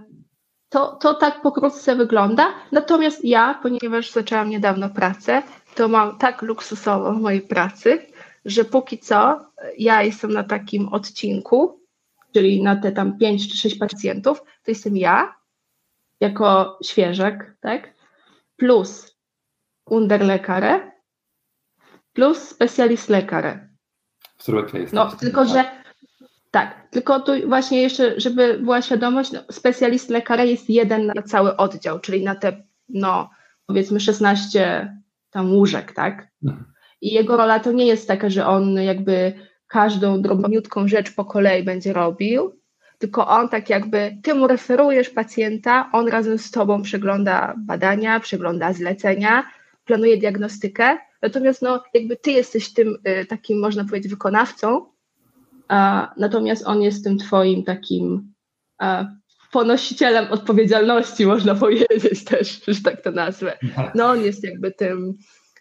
to, to tak pokrótce wygląda. Natomiast ja, ponieważ zaczęłam niedawno pracę, to mam tak luksusowo w mojej pracy, że póki co ja jestem na takim odcinku, czyli na te tam 5 czy 6 pacjentów, to jestem ja jako świeżak, tak? Plus underlekarę, plus specjalist lekarę. No, tylko że tak, tylko tu właśnie jeszcze, żeby była świadomość, no, specjalist lekarza jest jeden na cały oddział, czyli na te, no powiedzmy 16 tam łóżek, tak? Mhm. I jego rola to nie jest taka, że on jakby każdą drobniutką rzecz po kolei będzie robił, tylko on tak jakby, ty mu referujesz pacjenta, on razem z tobą przegląda badania, przegląda zlecenia, planuje diagnostykę, natomiast no jakby ty jesteś tym y, takim, można powiedzieć, wykonawcą, a, natomiast on jest tym twoim takim a, ponosicielem odpowiedzialności, można powiedzieć też, że tak to nazwę. No on jest jakby tym,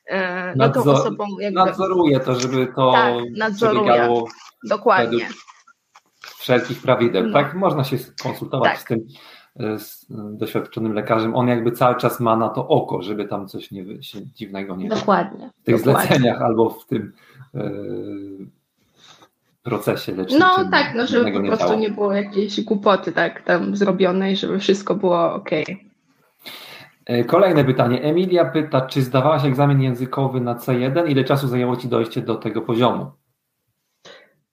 e, no tą osobą jakby... Nadzoruje to, żeby to tak, nadzoruje. Dokładnie. wszelkich prawideł, tak? tak? Można się konsultować tak. z tym z doświadczonym lekarzem, on jakby cały czas ma na to oko, żeby tam coś nie, się dziwnego nie Dokładnie. W tych dokładnie. zleceniach albo w tym yy, procesie leczniczym. No tak, no żeby po prostu nie, nie było jakiejś głupoty tak tam zrobionej, żeby wszystko było ok. E, kolejne pytanie. Emilia pyta, czy zdawałaś egzamin językowy na C1? Ile czasu zajęło Ci dojście do tego poziomu?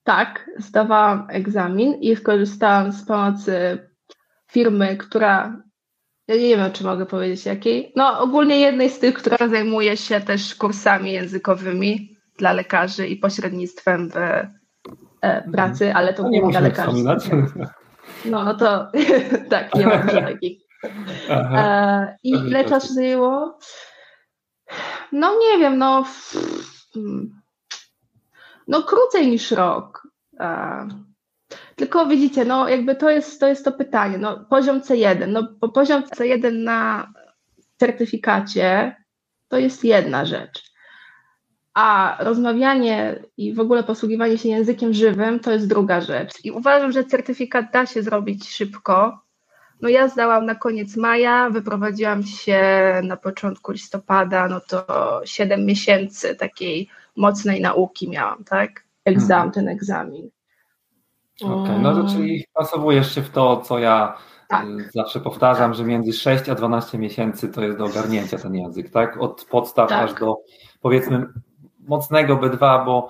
Tak, zdawałam egzamin i skorzystałam z pomocy firmy, która, ja nie wiem, czy mogę powiedzieć jakiej, no ogólnie jednej z tych, która zajmuje się też kursami językowymi dla lekarzy i pośrednictwem w e, pracy, mhm. ale to no nie dla lekarzy. No, no to tak, nie ma dużo takich. E, I ile czasu zajęło? No nie wiem, no no krócej niż rok. E, tylko widzicie, no jakby to jest to, jest to pytanie, no poziom C1, no poziom C1 na certyfikacie to jest jedna rzecz a rozmawianie i w ogóle posługiwanie się językiem żywym to jest druga rzecz. I uważam, że certyfikat da się zrobić szybko. No ja zdałam na koniec maja, wyprowadziłam się na początku listopada, no to 7 miesięcy takiej mocnej nauki miałam, tak? Jak zdałam mhm. ten egzamin. Okej, okay, no to czyli pasowujesz się w to, co ja tak. Y, zawsze powtarzam, że między 6 a 12 miesięcy to jest do ogarnięcia ten język, tak? Od podstaw tak. aż do powiedzmy mocnego B2, bo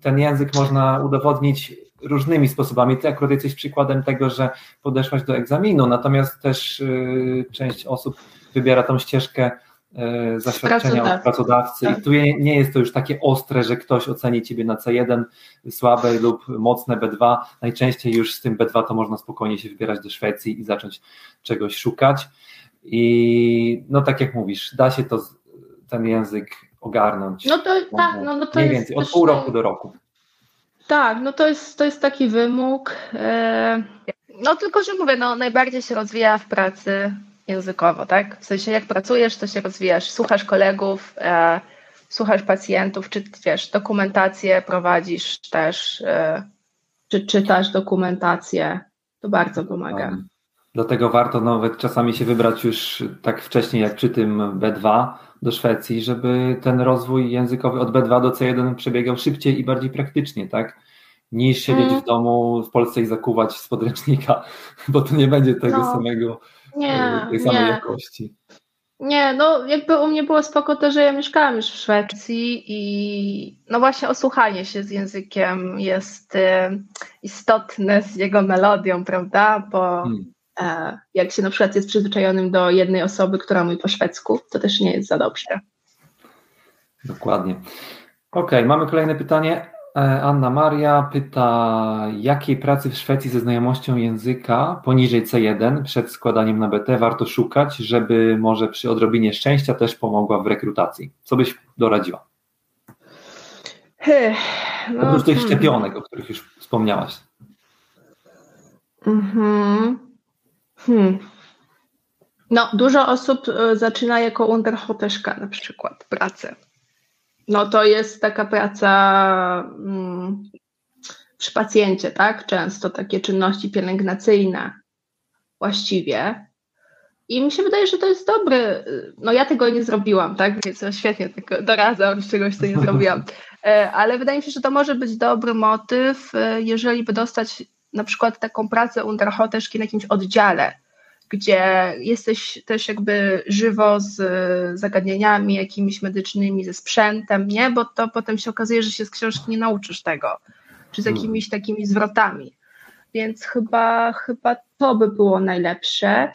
ten język można udowodnić różnymi sposobami. Ty akurat jesteś przykładem tego, że podeszłaś do egzaminu, natomiast też y, część osób wybiera tą ścieżkę zaświadczenia od pracodawcy tak. i tu nie jest to już takie ostre, że ktoś oceni ciebie na C1 słabe lub mocne B2. Najczęściej już z tym B2 to można spokojnie się wybierać do Szwecji i zacząć czegoś szukać. I no tak jak mówisz, da się to ten język ogarnąć. No to tak, no, no to Mniej więcej, od pół roku do roku. Tak, no to jest, to jest taki wymóg. E, no tylko, że mówię, no najbardziej się rozwija w pracy językowo, tak? W sensie jak pracujesz, to się rozwijasz, słuchasz kolegów, e, słuchasz pacjentów, czy wiesz, dokumentację prowadzisz też, e, czy czytasz dokumentację, to bardzo pomaga. Dlatego warto nawet czasami się wybrać już tak wcześniej jak przy tym B2, do Szwecji, żeby ten rozwój językowy od B2 do C1 przebiegał szybciej i bardziej praktycznie, tak? Niż siedzieć mm. w domu w Polsce i zakuwać z podręcznika, bo to nie będzie tego no. samego, nie, tej samej nie. jakości. Nie, no jakby u mnie było spoko to, że ja mieszkałam już w Szwecji i no właśnie osłuchanie się z językiem jest y, istotne z jego melodią, prawda? Bo hmm. E, jak się na przykład jest przyzwyczajonym do jednej osoby, która mówi po szwedzku, to też nie jest za dobrze. Dokładnie. Ok, mamy kolejne pytanie. E, Anna Maria pyta, jakiej pracy w Szwecji ze znajomością języka poniżej C1 przed składaniem na BT warto szukać, żeby może przy odrobinie szczęścia też pomogła w rekrutacji? Co byś doradziła? No, Oprócz tych hmm. szczepionek, o których już wspomniałaś. Mhm. Hmm. No, dużo osób e, zaczyna jako Unterhoteszka na przykład pracę. No to jest taka praca mm, przy pacjencie, tak? Często takie czynności pielęgnacyjne właściwie. I mi się wydaje, że to jest dobry. No ja tego nie zrobiłam, tak? Więc ja świetnie tylko doradzam z czegoś, co nie zrobiłam. E, ale wydaje mi się, że to może być dobry motyw, e, jeżeli by dostać na przykład taką pracę Unterhoteszki na jakimś oddziale, gdzie jesteś też jakby żywo z zagadnieniami jakimiś medycznymi, ze sprzętem, nie? Bo to potem się okazuje, że się z książki nie nauczysz tego, czy z hmm. jakimiś takimi zwrotami. Więc chyba, chyba to by było najlepsze.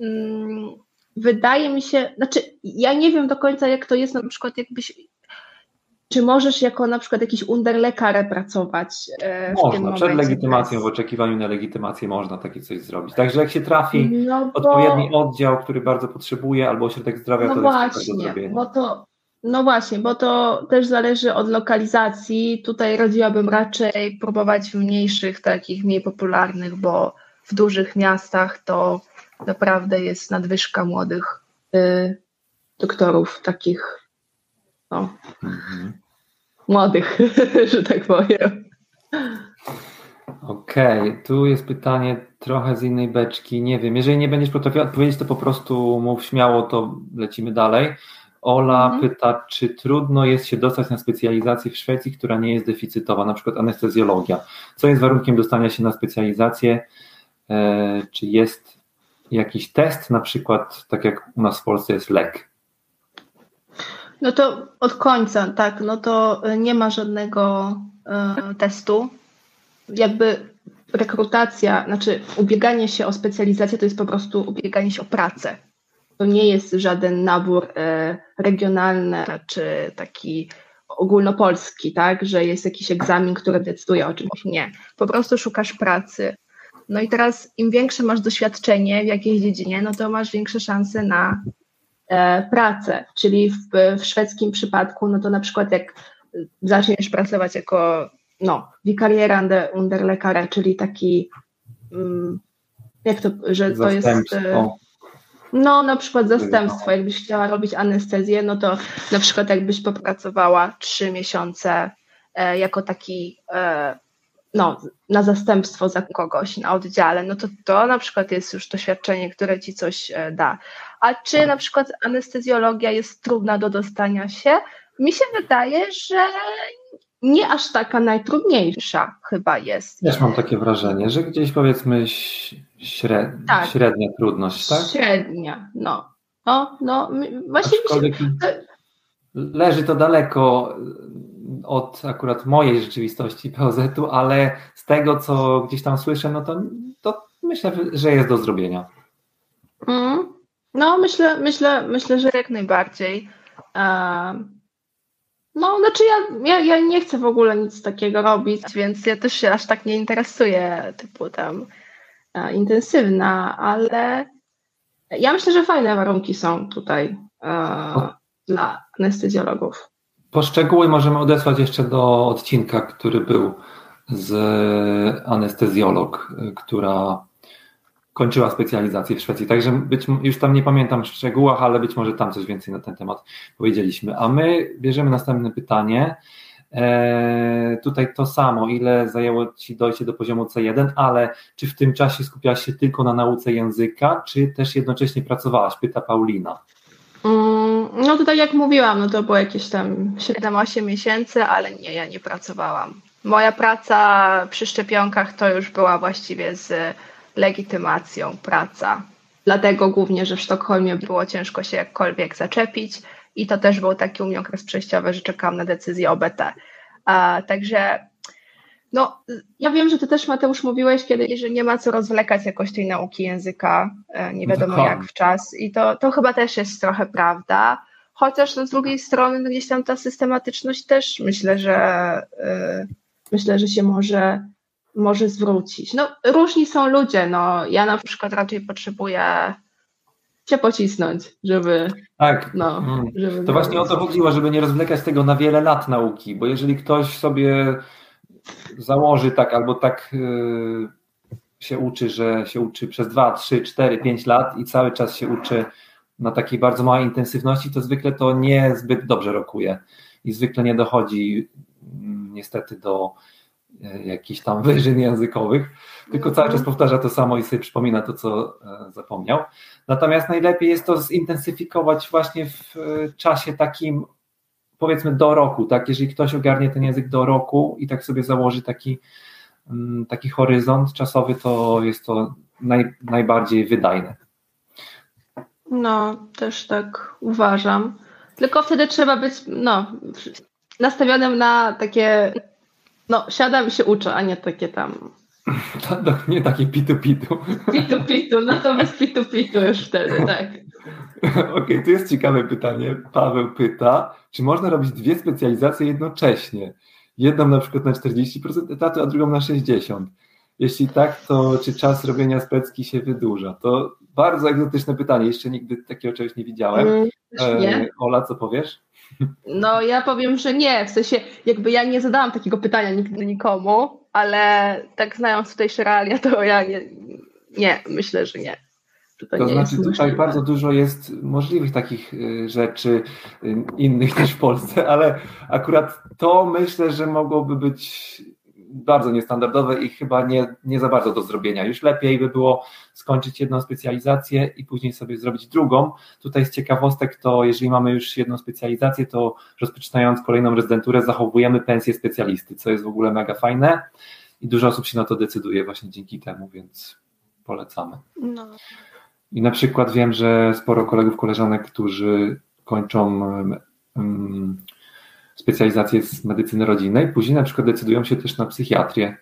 Mm, wydaje mi się, znaczy ja nie wiem do końca, jak to jest na przykład jakbyś czy możesz jako na przykład jakiś underlekarę pracować e, w Można, przed legitymacją, w oczekiwaniu na legitymację można takie coś zrobić. Także jak się trafi no bo, odpowiedni oddział, który bardzo potrzebuje, albo ośrodek zdrowia, no to właśnie, jest do bo to, No właśnie, bo to też zależy od lokalizacji. Tutaj radziłabym raczej próbować w mniejszych, takich mniej popularnych, bo w dużych miastach to naprawdę jest nadwyżka młodych y, doktorów, takich no, mhm. młodych, że tak powiem. Okej, okay. tu jest pytanie trochę z innej beczki. Nie wiem, jeżeli nie będziesz potrafiła odpowiedzieć, to po prostu mów śmiało, to lecimy dalej. Ola mhm. pyta, czy trudno jest się dostać na specjalizację w Szwecji, która nie jest deficytowa, na przykład anestezjologia. Co jest warunkiem dostania się na specjalizację? E, czy jest jakiś test, na przykład tak jak u nas w Polsce jest lek? No to od końca, tak, no to nie ma żadnego e, testu. Jakby rekrutacja, znaczy ubieganie się o specjalizację to jest po prostu ubieganie się o pracę. To nie jest żaden nabór e, regionalny czy taki ogólnopolski, tak, że jest jakiś egzamin, który decyduje o czymś. Nie. Po prostu szukasz pracy. No i teraz im większe masz doświadczenie w jakiejś dziedzinie, no to masz większe szanse na E, pracę, czyli w, w szwedzkim przypadku, no to na przykład jak zaczniesz pracować jako no, wikarierande underlekare, czyli taki mm, jak to, że to jest e, no na przykład zastępstwo, jakbyś chciała robić anestezję, no to na przykład jakbyś popracowała trzy miesiące e, jako taki no, na zastępstwo za kogoś na oddziale, no to to na przykład jest już doświadczenie, które ci coś e, da. A czy na przykład anestezjologia jest trudna do dostania się? Mi się wydaje, że nie aż taka najtrudniejsza chyba jest. Też mam takie wrażenie, że gdzieś powiedzmy średnia, tak. średnia trudność, tak? Średnia, no. No, no właśnie mi się... Leży to daleko od akurat mojej rzeczywistości POZ-u, ale z tego, co gdzieś tam słyszę, no to, to myślę, że jest do zrobienia. Mm. No, myślę, myślę, myślę, że jak najbardziej. No, znaczy ja, ja, ja nie chcę w ogóle nic takiego robić, więc ja też się aż tak nie interesuję typu tam intensywna, ale ja myślę, że fajne warunki są tutaj dla anestezjologów. Poszczegóły możemy odesłać jeszcze do odcinka, który był z anestezjolog, która kończyła specjalizację w Szwecji. Także być, już tam nie pamiętam w szczegółach, ale być może tam coś więcej na ten temat powiedzieliśmy. A my bierzemy następne pytanie. E, tutaj to samo, ile zajęło Ci dojście do poziomu C1, ale czy w tym czasie skupiałaś się tylko na nauce języka, czy też jednocześnie pracowałaś? Pyta Paulina. Mm, no to tak jak mówiłam, no to było jakieś tam 7-8 miesięcy, ale nie, ja nie pracowałam. Moja praca przy szczepionkach to już była właściwie z legitymacją praca. Dlatego głównie, że w Sztokholmie było ciężko się jakkolwiek zaczepić i to też był taki u mnie okres przejściowy, że czekałam na decyzję o BT. A, także no, ja wiem, że ty też Mateusz mówiłeś kiedyś, że nie ma co rozwlekać jakoś tej nauki języka, e, nie wiadomo jak w czas i to, to chyba też jest trochę prawda, chociaż no, z drugiej strony no, gdzieś tam ta systematyczność też myślę, że yy, myślę, że się może, może zwrócić. No, różni są ludzie. No, ja na przykład raczej potrzebuję się pocisnąć, żeby. Tak. No, mm. żeby to właśnie o to chodziło, żeby nie rozwlekać tego na wiele lat nauki, bo jeżeli ktoś sobie założy tak albo tak yy, się uczy, że się uczy przez 2, 3, 4, 5 lat i cały czas się uczy na takiej bardzo małej intensywności, to zwykle to niezbyt dobrze rokuje i zwykle nie dochodzi mm, niestety do jakichś tam wyżyn językowych, tylko cały czas powtarza to samo i sobie przypomina to, co e, zapomniał. Natomiast najlepiej jest to zintensyfikować właśnie w e, czasie takim powiedzmy do roku, tak? Jeżeli ktoś ogarnie ten język do roku i tak sobie założy taki, mm, taki horyzont czasowy, to jest to naj, najbardziej wydajne. No, też tak uważam. Tylko wtedy trzeba być no, nastawionym na takie, no, siadam i się uczę, a nie takie tam. nie takie pitu-pitu. Pitu-pitu, no to bez pitu-pitu już wtedy, tak. Okej, okay, tu jest ciekawe pytanie. Paweł pyta, czy można robić dwie specjalizacje jednocześnie? Jedną na przykład na 40% etatu, a drugą na 60%. Jeśli tak, to czy czas robienia specki się wydłuża? To bardzo egzotyczne pytanie, jeszcze nigdy takiego czegoś nie widziałem. Mm, nie. E, Ola, co powiesz? No ja powiem, że nie, w sensie jakby ja nie zadałam takiego pytania nigdy nikomu, ale tak znając tutejsze realia, to ja nie, nie myślę, że nie. To, to znaczy tutaj możliwe. bardzo dużo jest możliwych takich y, rzeczy y, innych niż w Polsce, ale akurat to myślę, że mogłoby być bardzo niestandardowe i chyba nie, nie za bardzo do zrobienia. Już lepiej by było skończyć jedną specjalizację i później sobie zrobić drugą. Tutaj z ciekawostek to, jeżeli mamy już jedną specjalizację, to rozpoczynając kolejną rezydenturę zachowujemy pensję specjalisty, co jest w ogóle mega fajne i dużo osób się na to decyduje właśnie dzięki temu, więc polecamy. No. I na przykład wiem, że sporo kolegów, koleżanek, którzy kończą um, specjalizację z medycyny rodzinnej, później na przykład decydują się też na psychiatrię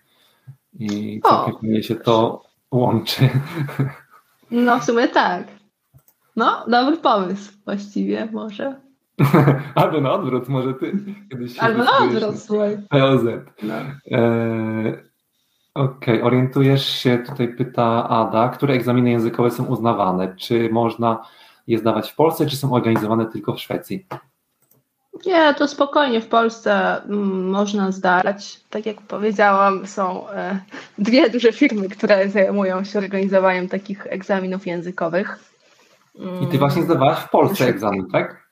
i całkiem fajnie się to łączy. No w sumie tak. No, dobry pomysł właściwie może. Albo na odwrót, może ty kiedyś się Albo na odwrót, słuchaj. POZ. No. E, Okej, okay. orientujesz się, tutaj pyta Ada, które egzaminy językowe są uznawane? Czy można je zdawać w Polsce, czy są organizowane tylko w Szwecji? Nie, to spokojnie w Polsce mm, można zdać. Tak jak powiedziałam, są e, dwie duże firmy, które zajmują się organizowaniem takich egzaminów językowych. I ty właśnie zdawałaś w Polsce egzamin, tak?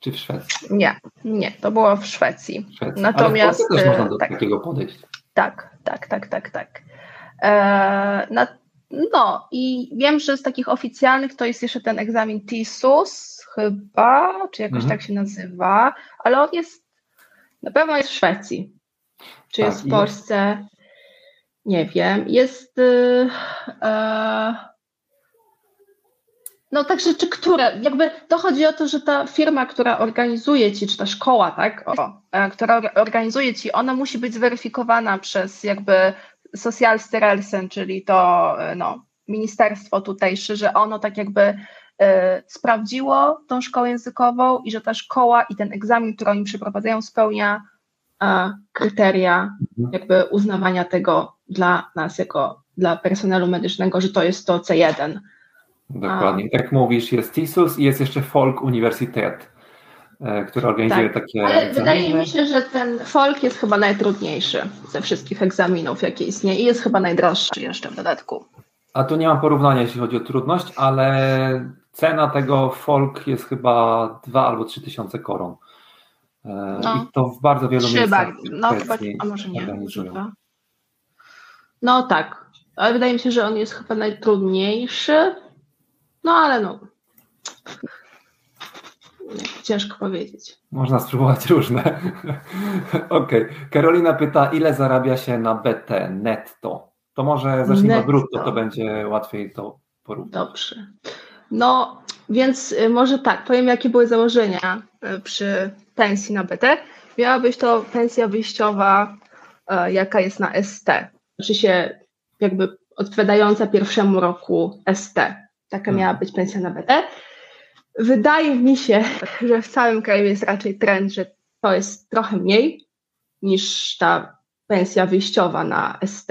Czy w Szwecji? Nie, nie, to było w Szwecji. Szwecji. Natomiast Ale w też można do tak, takiego podejść. Tak, tak, tak, tak, tak. E, na, no i wiem, że z takich oficjalnych to jest jeszcze ten egzamin TISUS chyba, czy jakoś mhm. tak się nazywa, ale on jest, na pewno jest w Szwecji. Czy tak, jest w Polsce? Nie wiem. Jest. Yy, yy, no także, czy które, jakby to chodzi o to, że ta firma, która organizuje ci, czy ta szkoła, tak, o, e, która organizuje ci, ona musi być zweryfikowana przez jakby Socialstyrelsen, czyli to e, no, ministerstwo tutejsze, że ono tak jakby sprawdziło tą szkołę językową i że ta szkoła i ten egzamin, który oni przeprowadzają, spełnia y, kryteria mhm. jakby uznawania tego dla nas jako dla personelu medycznego, że to jest to C1. Dokładnie. A. Tak mówisz, jest TISUS i jest jeszcze Folk Universitet, który organizuje tak, takie. Ale egzaminy. wydaje mi się, że ten Folk jest chyba najtrudniejszy ze wszystkich egzaminów, jakie istnieje i jest chyba najdroższy jeszcze w dodatku. A tu nie mam porównania, jeśli chodzi o trudność, ale cena tego folk jest chyba 2 albo 3 tysiące koron. E, no. I to w bardzo wielu miejscach. No, chyba, a może nie. No tak, ale wydaje mi się, że on jest chyba najtrudniejszy. No ale no. Ciężko powiedzieć. Można spróbować różne. Okej. Okay. Karolina pyta, ile zarabia się na BT netto? To może zacznijmy Netto. od brutto, to będzie łatwiej to porównać. Dobrze. No, więc y, może tak, powiem jakie były założenia y, przy pensji na BT. Miała być to pensja wyjściowa, y, jaka jest na ST. Znaczy się jakby odpowiadająca pierwszemu roku ST. Taka miała mhm. być pensja na BT. wydaje mi się, że w całym kraju jest raczej trend, że to jest trochę mniej niż ta pensja wyjściowa na ST.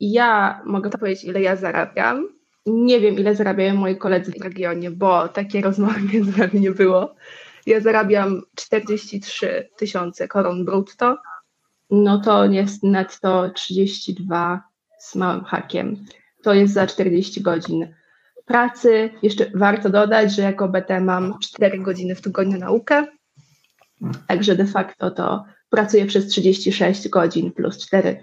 Ja mogę powiedzieć, ile ja zarabiam. Nie wiem, ile zarabiają moi koledzy w regionie, bo takie rozmowy między nami nie było. Ja zarabiam 43 tysiące koron brutto, no to jest netto 32 z małym hakiem. To jest za 40 godzin pracy. Jeszcze warto dodać, że jako BT mam 4 godziny w tygodniu naukę, także de facto to pracuję przez 36 godzin plus 4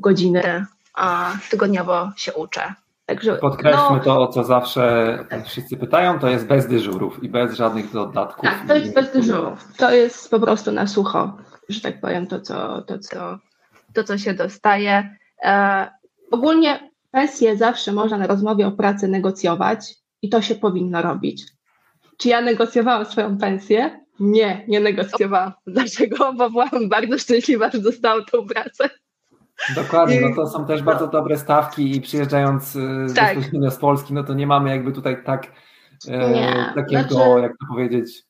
godziny, a tygodniowo się uczę. Także, Podkreślmy no, to, o co zawsze wszyscy pytają, to jest bez dyżurów i bez żadnych dodatków. Tak, to jest bez dyżurów. To jest po prostu na sucho, że tak powiem, to co, to, co, to, co się dostaje. E, ogólnie pensję zawsze można na rozmowie o pracy negocjować i to się powinno robić. Czy ja negocjowałam swoją pensję? Nie, nie negocjowałam. Dlaczego? Bo byłam bardzo szczęśliwa, że dostałam tą pracę. Dokładnie, no to są też bardzo dobre stawki i przyjeżdżając y, tak. bezpośrednio z Polski, no to nie mamy jakby tutaj tak e, takiego, znaczy... jak to powiedzieć,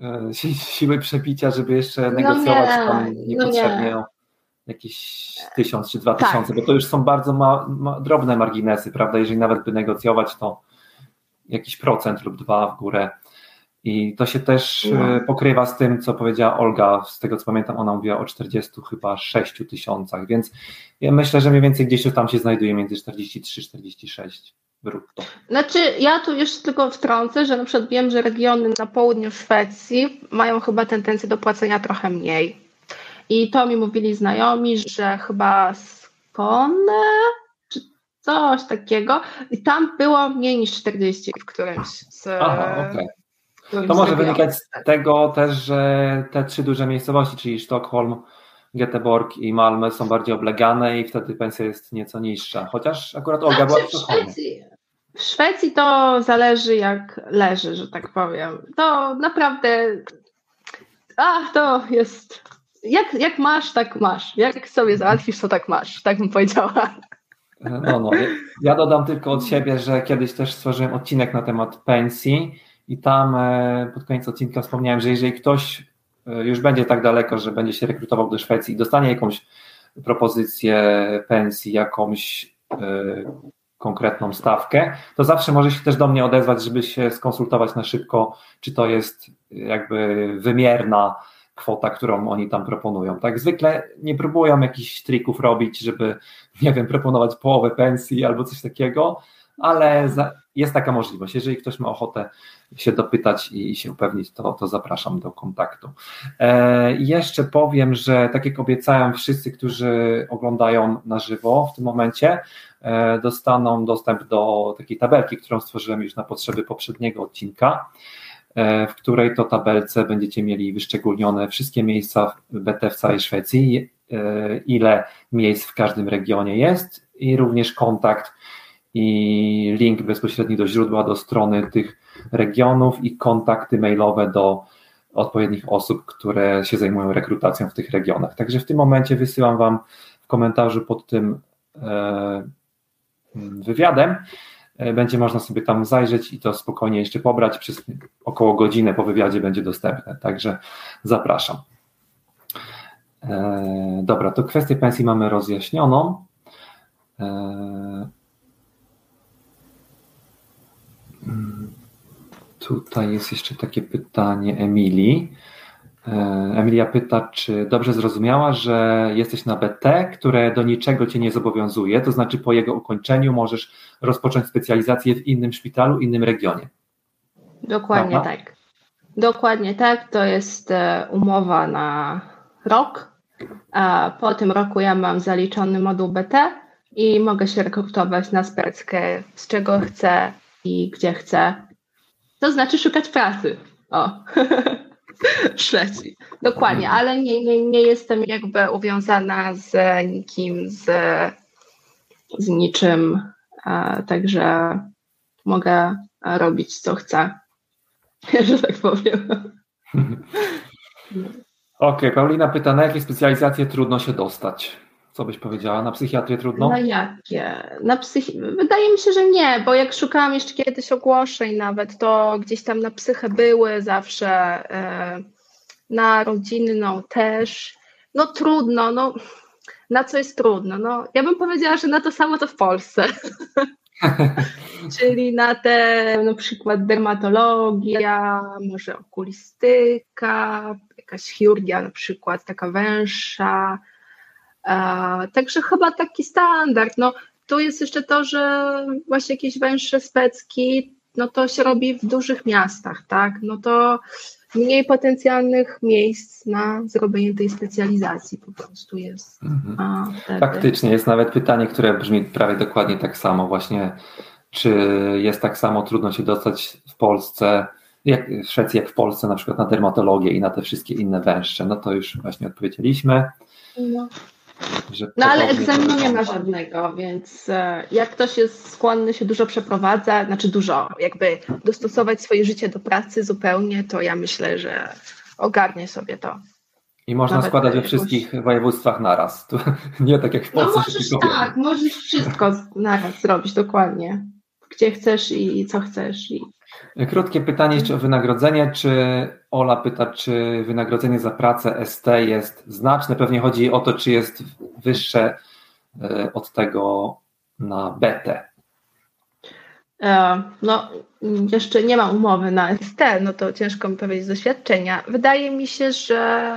e, siły przepicia, żeby jeszcze no negocjować no nie, tam niepotrzebnie no nie. jakieś tysiąc czy dwa tak. tysiące, bo to już są bardzo ma, ma, drobne marginesy, prawda? Jeżeli nawet by negocjować, to jakiś procent lub dwa w górę i to się też no. E, pokrywa z tym, co powiedziała Olga, z tego co pamiętam, ona mówiła o 40 chyba 6 tysiącach, więc ja myślę, że mniej więcej gdzieś tam się znajduje między 43-46 brutto. Znaczy, ja tu jeszcze tylko wtrącę, że na przykład wiem, że regiony na południu Szwecji mają chyba tendencję do płacenia trochę mniej. I to mi mówili znajomi, że chyba Skone czy coś takiego. I tam było mniej niż 40 w którymś z, Aha, okay. To może wynikać z tego też, że te trzy duże miejscowości, czyli Sztokholm, Göteborg i Malmö są bardziej oblegane i wtedy pensja jest nieco niższa. Chociaż akurat Olga była w Sztokholmie. W Szwecji to zależy jak leży, że tak powiem. To naprawdę a, to jest jak, jak masz, tak masz. Jak sobie załatwisz, to tak masz. Tak bym powiedziała. No, no. Ja dodam tylko od siebie, że kiedyś też stworzyłem odcinek na temat pensji i tam e, pod koniec odcinka wspomniałem, że jeżeli ktoś e, już będzie tak daleko, że będzie się rekrutował do Szwecji i dostanie jakąś propozycję pensji, jakąś e, konkretną stawkę, to zawsze może się też do mnie odezwać, żeby się skonsultować na szybko, czy to jest jakby wymierna kwota, którą oni tam proponują. Tak zwykle nie próbują jakichś trików robić, żeby, nie wiem, proponować połowę pensji albo coś takiego, ale jest taka możliwość. Jeżeli ktoś ma ochotę się dopytać i się upewnić, to, to zapraszam do kontaktu. E, jeszcze powiem, że tak jak obiecałem, wszyscy, którzy oglądają na żywo w tym momencie, e, dostaną dostęp do takiej tabelki, którą stworzyłem już na potrzeby poprzedniego odcinka e, w której to tabelce będziecie mieli wyszczególnione wszystkie miejsca BT w całej Szwecji, e, ile miejsc w każdym regionie jest i również kontakt i link bezpośredni do źródła, do strony tych regionów i kontakty mailowe do odpowiednich osób, które się zajmują rekrutacją w tych regionach. Także w tym momencie wysyłam Wam w komentarzu pod tym e, wywiadem. E, będzie można sobie tam zajrzeć i to spokojnie jeszcze pobrać. Przez około godzinę po wywiadzie będzie dostępne. Także zapraszam. E, dobra, to kwestię pensji mamy rozjaśnioną. Tutaj jest jeszcze takie pytanie Emilii. E, Emilia pyta, czy dobrze zrozumiała, że jesteś na BT, które do niczego cię nie zobowiązuje, to znaczy po jego ukończeniu możesz rozpocząć specjalizację w innym szpitalu, innym regionie. Dokładnie tak. Dokładnie tak. To jest e, umowa na rok. Po tym roku ja mam zaliczony moduł BT i mogę się rekrutować na speckę, z czego chcę i gdzie chcę to znaczy szukać pracy. O. w Szwecji. Dokładnie, ale nie, nie, nie jestem jakby uwiązana z nikim, z, z niczym, także mogę robić co chcę, że tak powiem. Okej, okay, Paulina pyta, na jakie specjalizacje trudno się dostać? Co byś powiedziała? Na psychiatrię trudno? Na jakie? Na psychi... Wydaje mi się, że nie, bo jak szukałam jeszcze kiedyś ogłoszeń nawet, to gdzieś tam na psychę były zawsze, e, na rodzinną też. No trudno, no na co jest trudno? No, ja bym powiedziała, że na to samo to w Polsce. Czyli na te na przykład dermatologia, może okulistyka, jakaś chirurgia na przykład, taka węższa. Także chyba taki standard. No, tu jest jeszcze to, że właśnie jakieś węższe specki, no to się robi w dużych miastach, tak? No to mniej potencjalnych miejsc na zrobienie tej specjalizacji po prostu jest. Mhm. Faktycznie jest nawet pytanie, które brzmi prawie dokładnie tak samo. Właśnie, czy jest tak samo trudno się dostać w Polsce, jak w Szwecji, jak w Polsce, na przykład na dermatologię i na te wszystkie inne węższe? No to już właśnie odpowiedzieliśmy. No. No ale egzaminu nie ma żadnego, więc e, jak ktoś jest skłonny się dużo przeprowadzać, znaczy dużo, jakby dostosować swoje życie do pracy zupełnie, to ja myślę, że ogarnie sobie to. I można Nawet składać we wszystkich województwach naraz. To nie tak jak w Polsce. No możesz tak, możesz wszystko naraz zrobić dokładnie. Gdzie chcesz i co chcesz. I... Krótkie pytanie jeszcze o wynagrodzenie. Czy Ola pyta, czy wynagrodzenie za pracę ST jest znaczne? Pewnie chodzi o to, czy jest wyższe e, od tego na BT. E, no, jeszcze nie ma umowy na ST, no to ciężko mi powiedzieć z doświadczenia. Wydaje mi się, że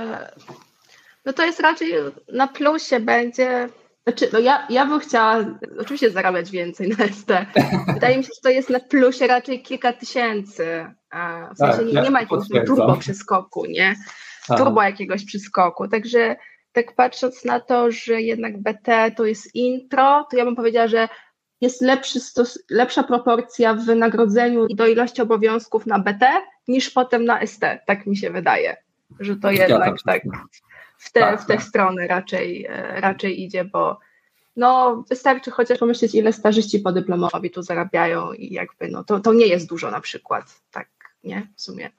no to jest raczej na plusie będzie znaczy, no ja, ja bym chciała oczywiście zarabiać więcej na ST. Wydaje mi się, że to jest na plusie raczej kilka tysięcy. W sensie tak, nie, nie ma jakiegoś turbo przeskoku, nie? Turbo jakiegoś przeskoku. Także tak patrząc na to, że jednak BT to jest intro, to ja bym powiedziała, że jest lepszy stos, lepsza proporcja w wynagrodzeniu do ilości obowiązków na BT niż potem na ST. Tak mi się wydaje, że to jednak tak w te, tak, w te tak. strony raczej, e, raczej idzie, bo no, wystarczy chociaż pomyśleć, ile stażyści podyplomowi tu zarabiają i jakby, no, to, to nie jest dużo na przykład, tak, nie, w sumie.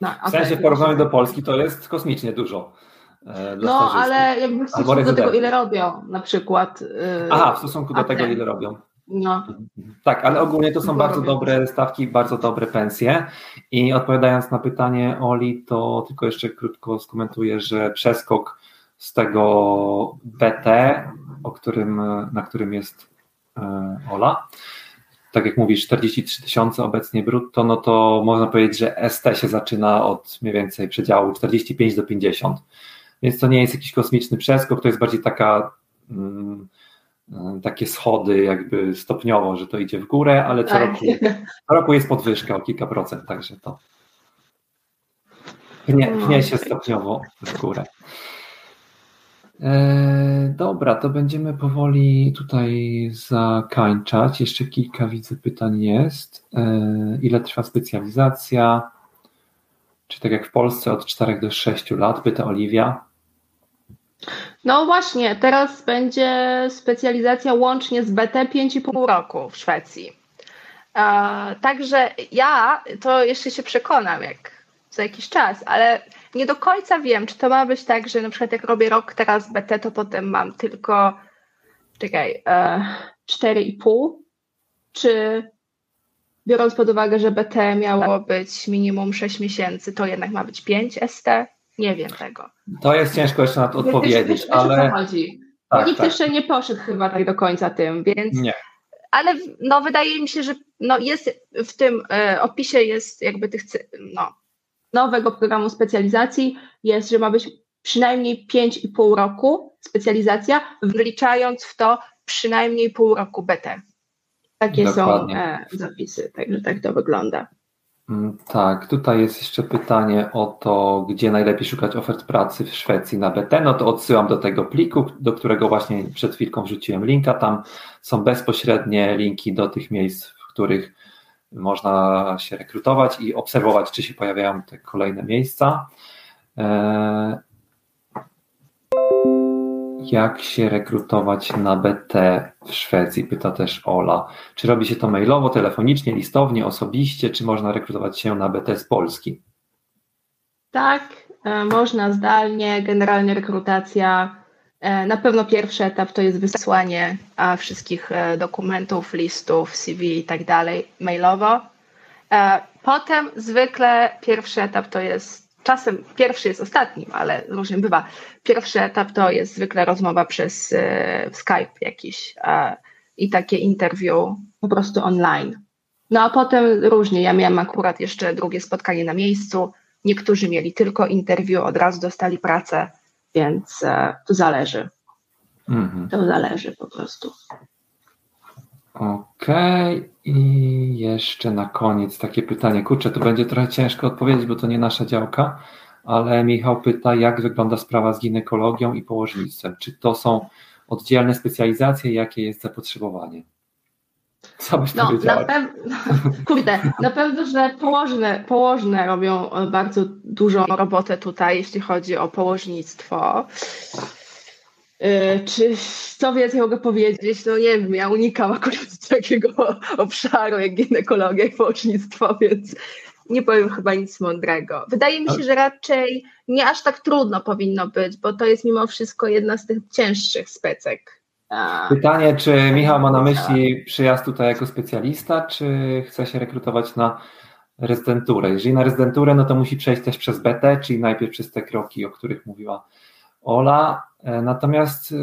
No, w sensie w porównaniu do Polski to jest kosmicznie dużo. E, no, ale jakby w stosunku do tego, ile robią na przykład. Yy, Aha, w stosunku do tego, ile robią. No. Tak, ale ogólnie to są bardzo dobre stawki, bardzo dobre pensje. I odpowiadając na pytanie Oli, to tylko jeszcze krótko skomentuję, że przeskok z tego BT, o którym, na którym jest e, Ola, tak jak mówisz, 43 tysiące obecnie brutto, no to można powiedzieć, że ST się zaczyna od mniej więcej przedziału 45 do 50. Więc to nie jest jakiś kosmiczny przeskok, to jest bardziej taka. Mm, E, takie schody jakby stopniowo, że to idzie w górę, ale co, tak. roku, co roku jest podwyżka o kilka procent, także to pnie, pnie się stopniowo w górę. E, dobra, to będziemy powoli tutaj zakończać. Jeszcze kilka widzę pytań jest. E, ile trwa specjalizacja? Czy tak jak w Polsce od 4 do 6 lat? Pyta Oliwia. No właśnie, teraz będzie specjalizacja łącznie z BT 5,5 roku w Szwecji. Także ja to jeszcze się przekonam, jak za jakiś czas, ale nie do końca wiem, czy to ma być tak, że na przykład jak robię rok teraz BT, to potem mam tylko czekaj, 4,5, e, czy biorąc pod uwagę, że BT miało być minimum 6 miesięcy, to jednak ma być 5 ST? Nie wiem tego. To jest ciężko jeszcze na to odpowiedzieć, wiesz, wiesz, ale... chodzi. Tak, Nikt tak. jeszcze nie poszedł chyba tak do końca tym, więc... Nie. Ale no, wydaje mi się, że no, jest w tym e, opisie jest jakby tych no, nowego programu specjalizacji jest, że ma być przynajmniej 5,5 roku specjalizacja, wliczając w to przynajmniej pół roku BT. Takie Dokładnie. są e, zapisy, także tak to wygląda. Mm, tak, tutaj jest jeszcze pytanie o to, gdzie najlepiej szukać ofert pracy w Szwecji na BT. No to odsyłam do tego pliku, do którego właśnie przed chwilką wrzuciłem linka. Tam są bezpośrednie linki do tych miejsc, w których można się rekrutować i obserwować, czy się pojawiają te kolejne miejsca. E, jak się rekrutować na BT w Szwecji? Pyta też Ola. Czy robi się to mailowo, telefonicznie, listownie, osobiście, czy można rekrutować się na BT z Polski? Tak, e, można zdalnie. Generalnie rekrutacja na pewno pierwszy etap to jest wysłanie wszystkich e, dokumentów, listów, CV i tak dalej mailowo. E, potem zwykle pierwszy etap to jest, czasem pierwszy jest ostatnim, ale różnie bywa. Pierwszy etap to jest zwykle rozmowa przez Skype jakiś i takie interview po prostu online. No a potem różnie. Ja miałam akurat jeszcze drugie spotkanie na miejscu. Niektórzy mieli tylko interview, od razu dostali pracę więc e, to zależy. Mhm. To zależy po prostu. Okej, okay. i jeszcze na koniec takie pytanie. Kurczę, to będzie trochę ciężko odpowiedzieć, bo to nie nasza działka, ale Michał pyta, jak wygląda sprawa z ginekologią i położnictwem? Czy to są oddzielne specjalizacje, jakie jest zapotrzebowanie? Co byś no, na pewno, kurde, na pewno, że położne, położne robią bardzo dużą robotę tutaj, jeśli chodzi o położnictwo. Yy, czy co więcej mogę powiedzieć? No nie wiem, ja unikam akurat takiego obszaru jak ginekologia i położnictwo, więc nie powiem chyba nic mądrego. Wydaje mi się, że raczej nie aż tak trudno powinno być, bo to jest mimo wszystko jedna z tych cięższych specek. Pytanie, czy Michał ma na myśli przyjazd tutaj jako specjalista, czy chce się rekrutować na rezydenturę? Jeżeli na rezydenturę, no to musi przejść też przez BT, czyli najpierw przez te kroki, o których mówiła Ola. E, natomiast e,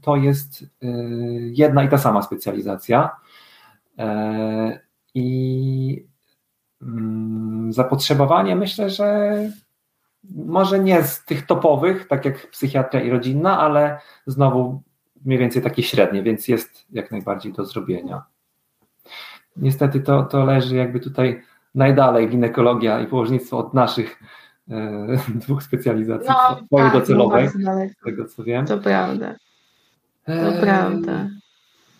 to jest e, jedna i ta sama specjalizacja. I mm, zapotrzebowanie myślę, że może nie z tych topowych, tak jak psychiatria i rodzinna, ale znowu mniej więcej takie średnie, więc jest jak najbardziej do zrobienia. Niestety to, to leży jakby tutaj najdalej ginekologia i położnictwo od naszych e, dwóch specjalizacji no, tak, docelowej, z tego co wiem. To prawda. To e, prawda.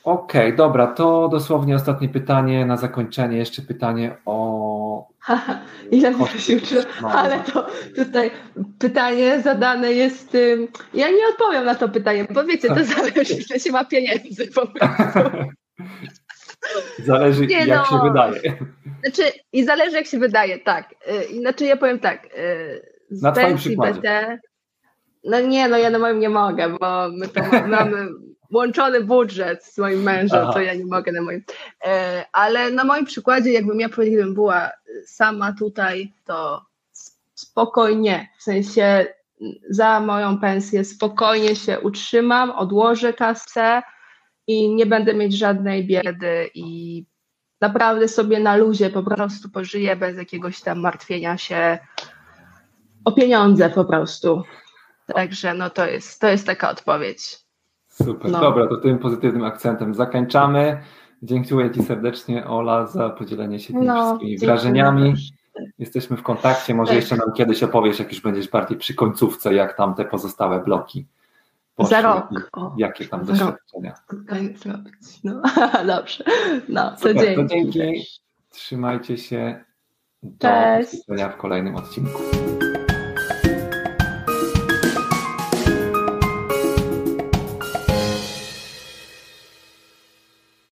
Okej, okay, dobra, to dosłownie ostatnie pytanie na zakończenie. Jeszcze pytanie o. Ile się uczy, ale to tutaj pytanie zadane jest. Ja nie odpowiem na to pytanie, bo wiecie, to zależy, ile się ma pieniędzy po prostu. Zależy, nie, jak no. się wydaje. Znaczy, i zależy, jak się wydaje, tak. Y, znaczy, ja powiem tak. Y, z na pensji BT. No nie, no ja na moim nie mogę, bo my to mamy łączony budżet z moim mężem, Aha. to ja nie mogę na moim. E, ale na moim przykładzie, jakbym ja powiedzieć, gdybym była sama tutaj, to spokojnie, w sensie za moją pensję spokojnie się utrzymam, odłożę kasę i nie będę mieć żadnej biedy i naprawdę sobie na luzie po prostu pożyję bez jakiegoś tam martwienia się o pieniądze po prostu. Także no to jest, to jest taka odpowiedź. Super, no. dobra, to tym pozytywnym akcentem zakończamy. Dziękuję Ci serdecznie, Ola, za podzielenie się tymi no, wszystkimi wrażeniami. Jesteśmy w kontakcie, może tak. jeszcze nam kiedyś opowiesz, jak już będziesz bardziej przy końcówce, jak tam te pozostałe bloki. Za rok. O, jakie tam doświadczenia. No, dobrze. No, co Super, dzięki. To dzięki. Trzymajcie się. Do Cześć. w kolejnym odcinku.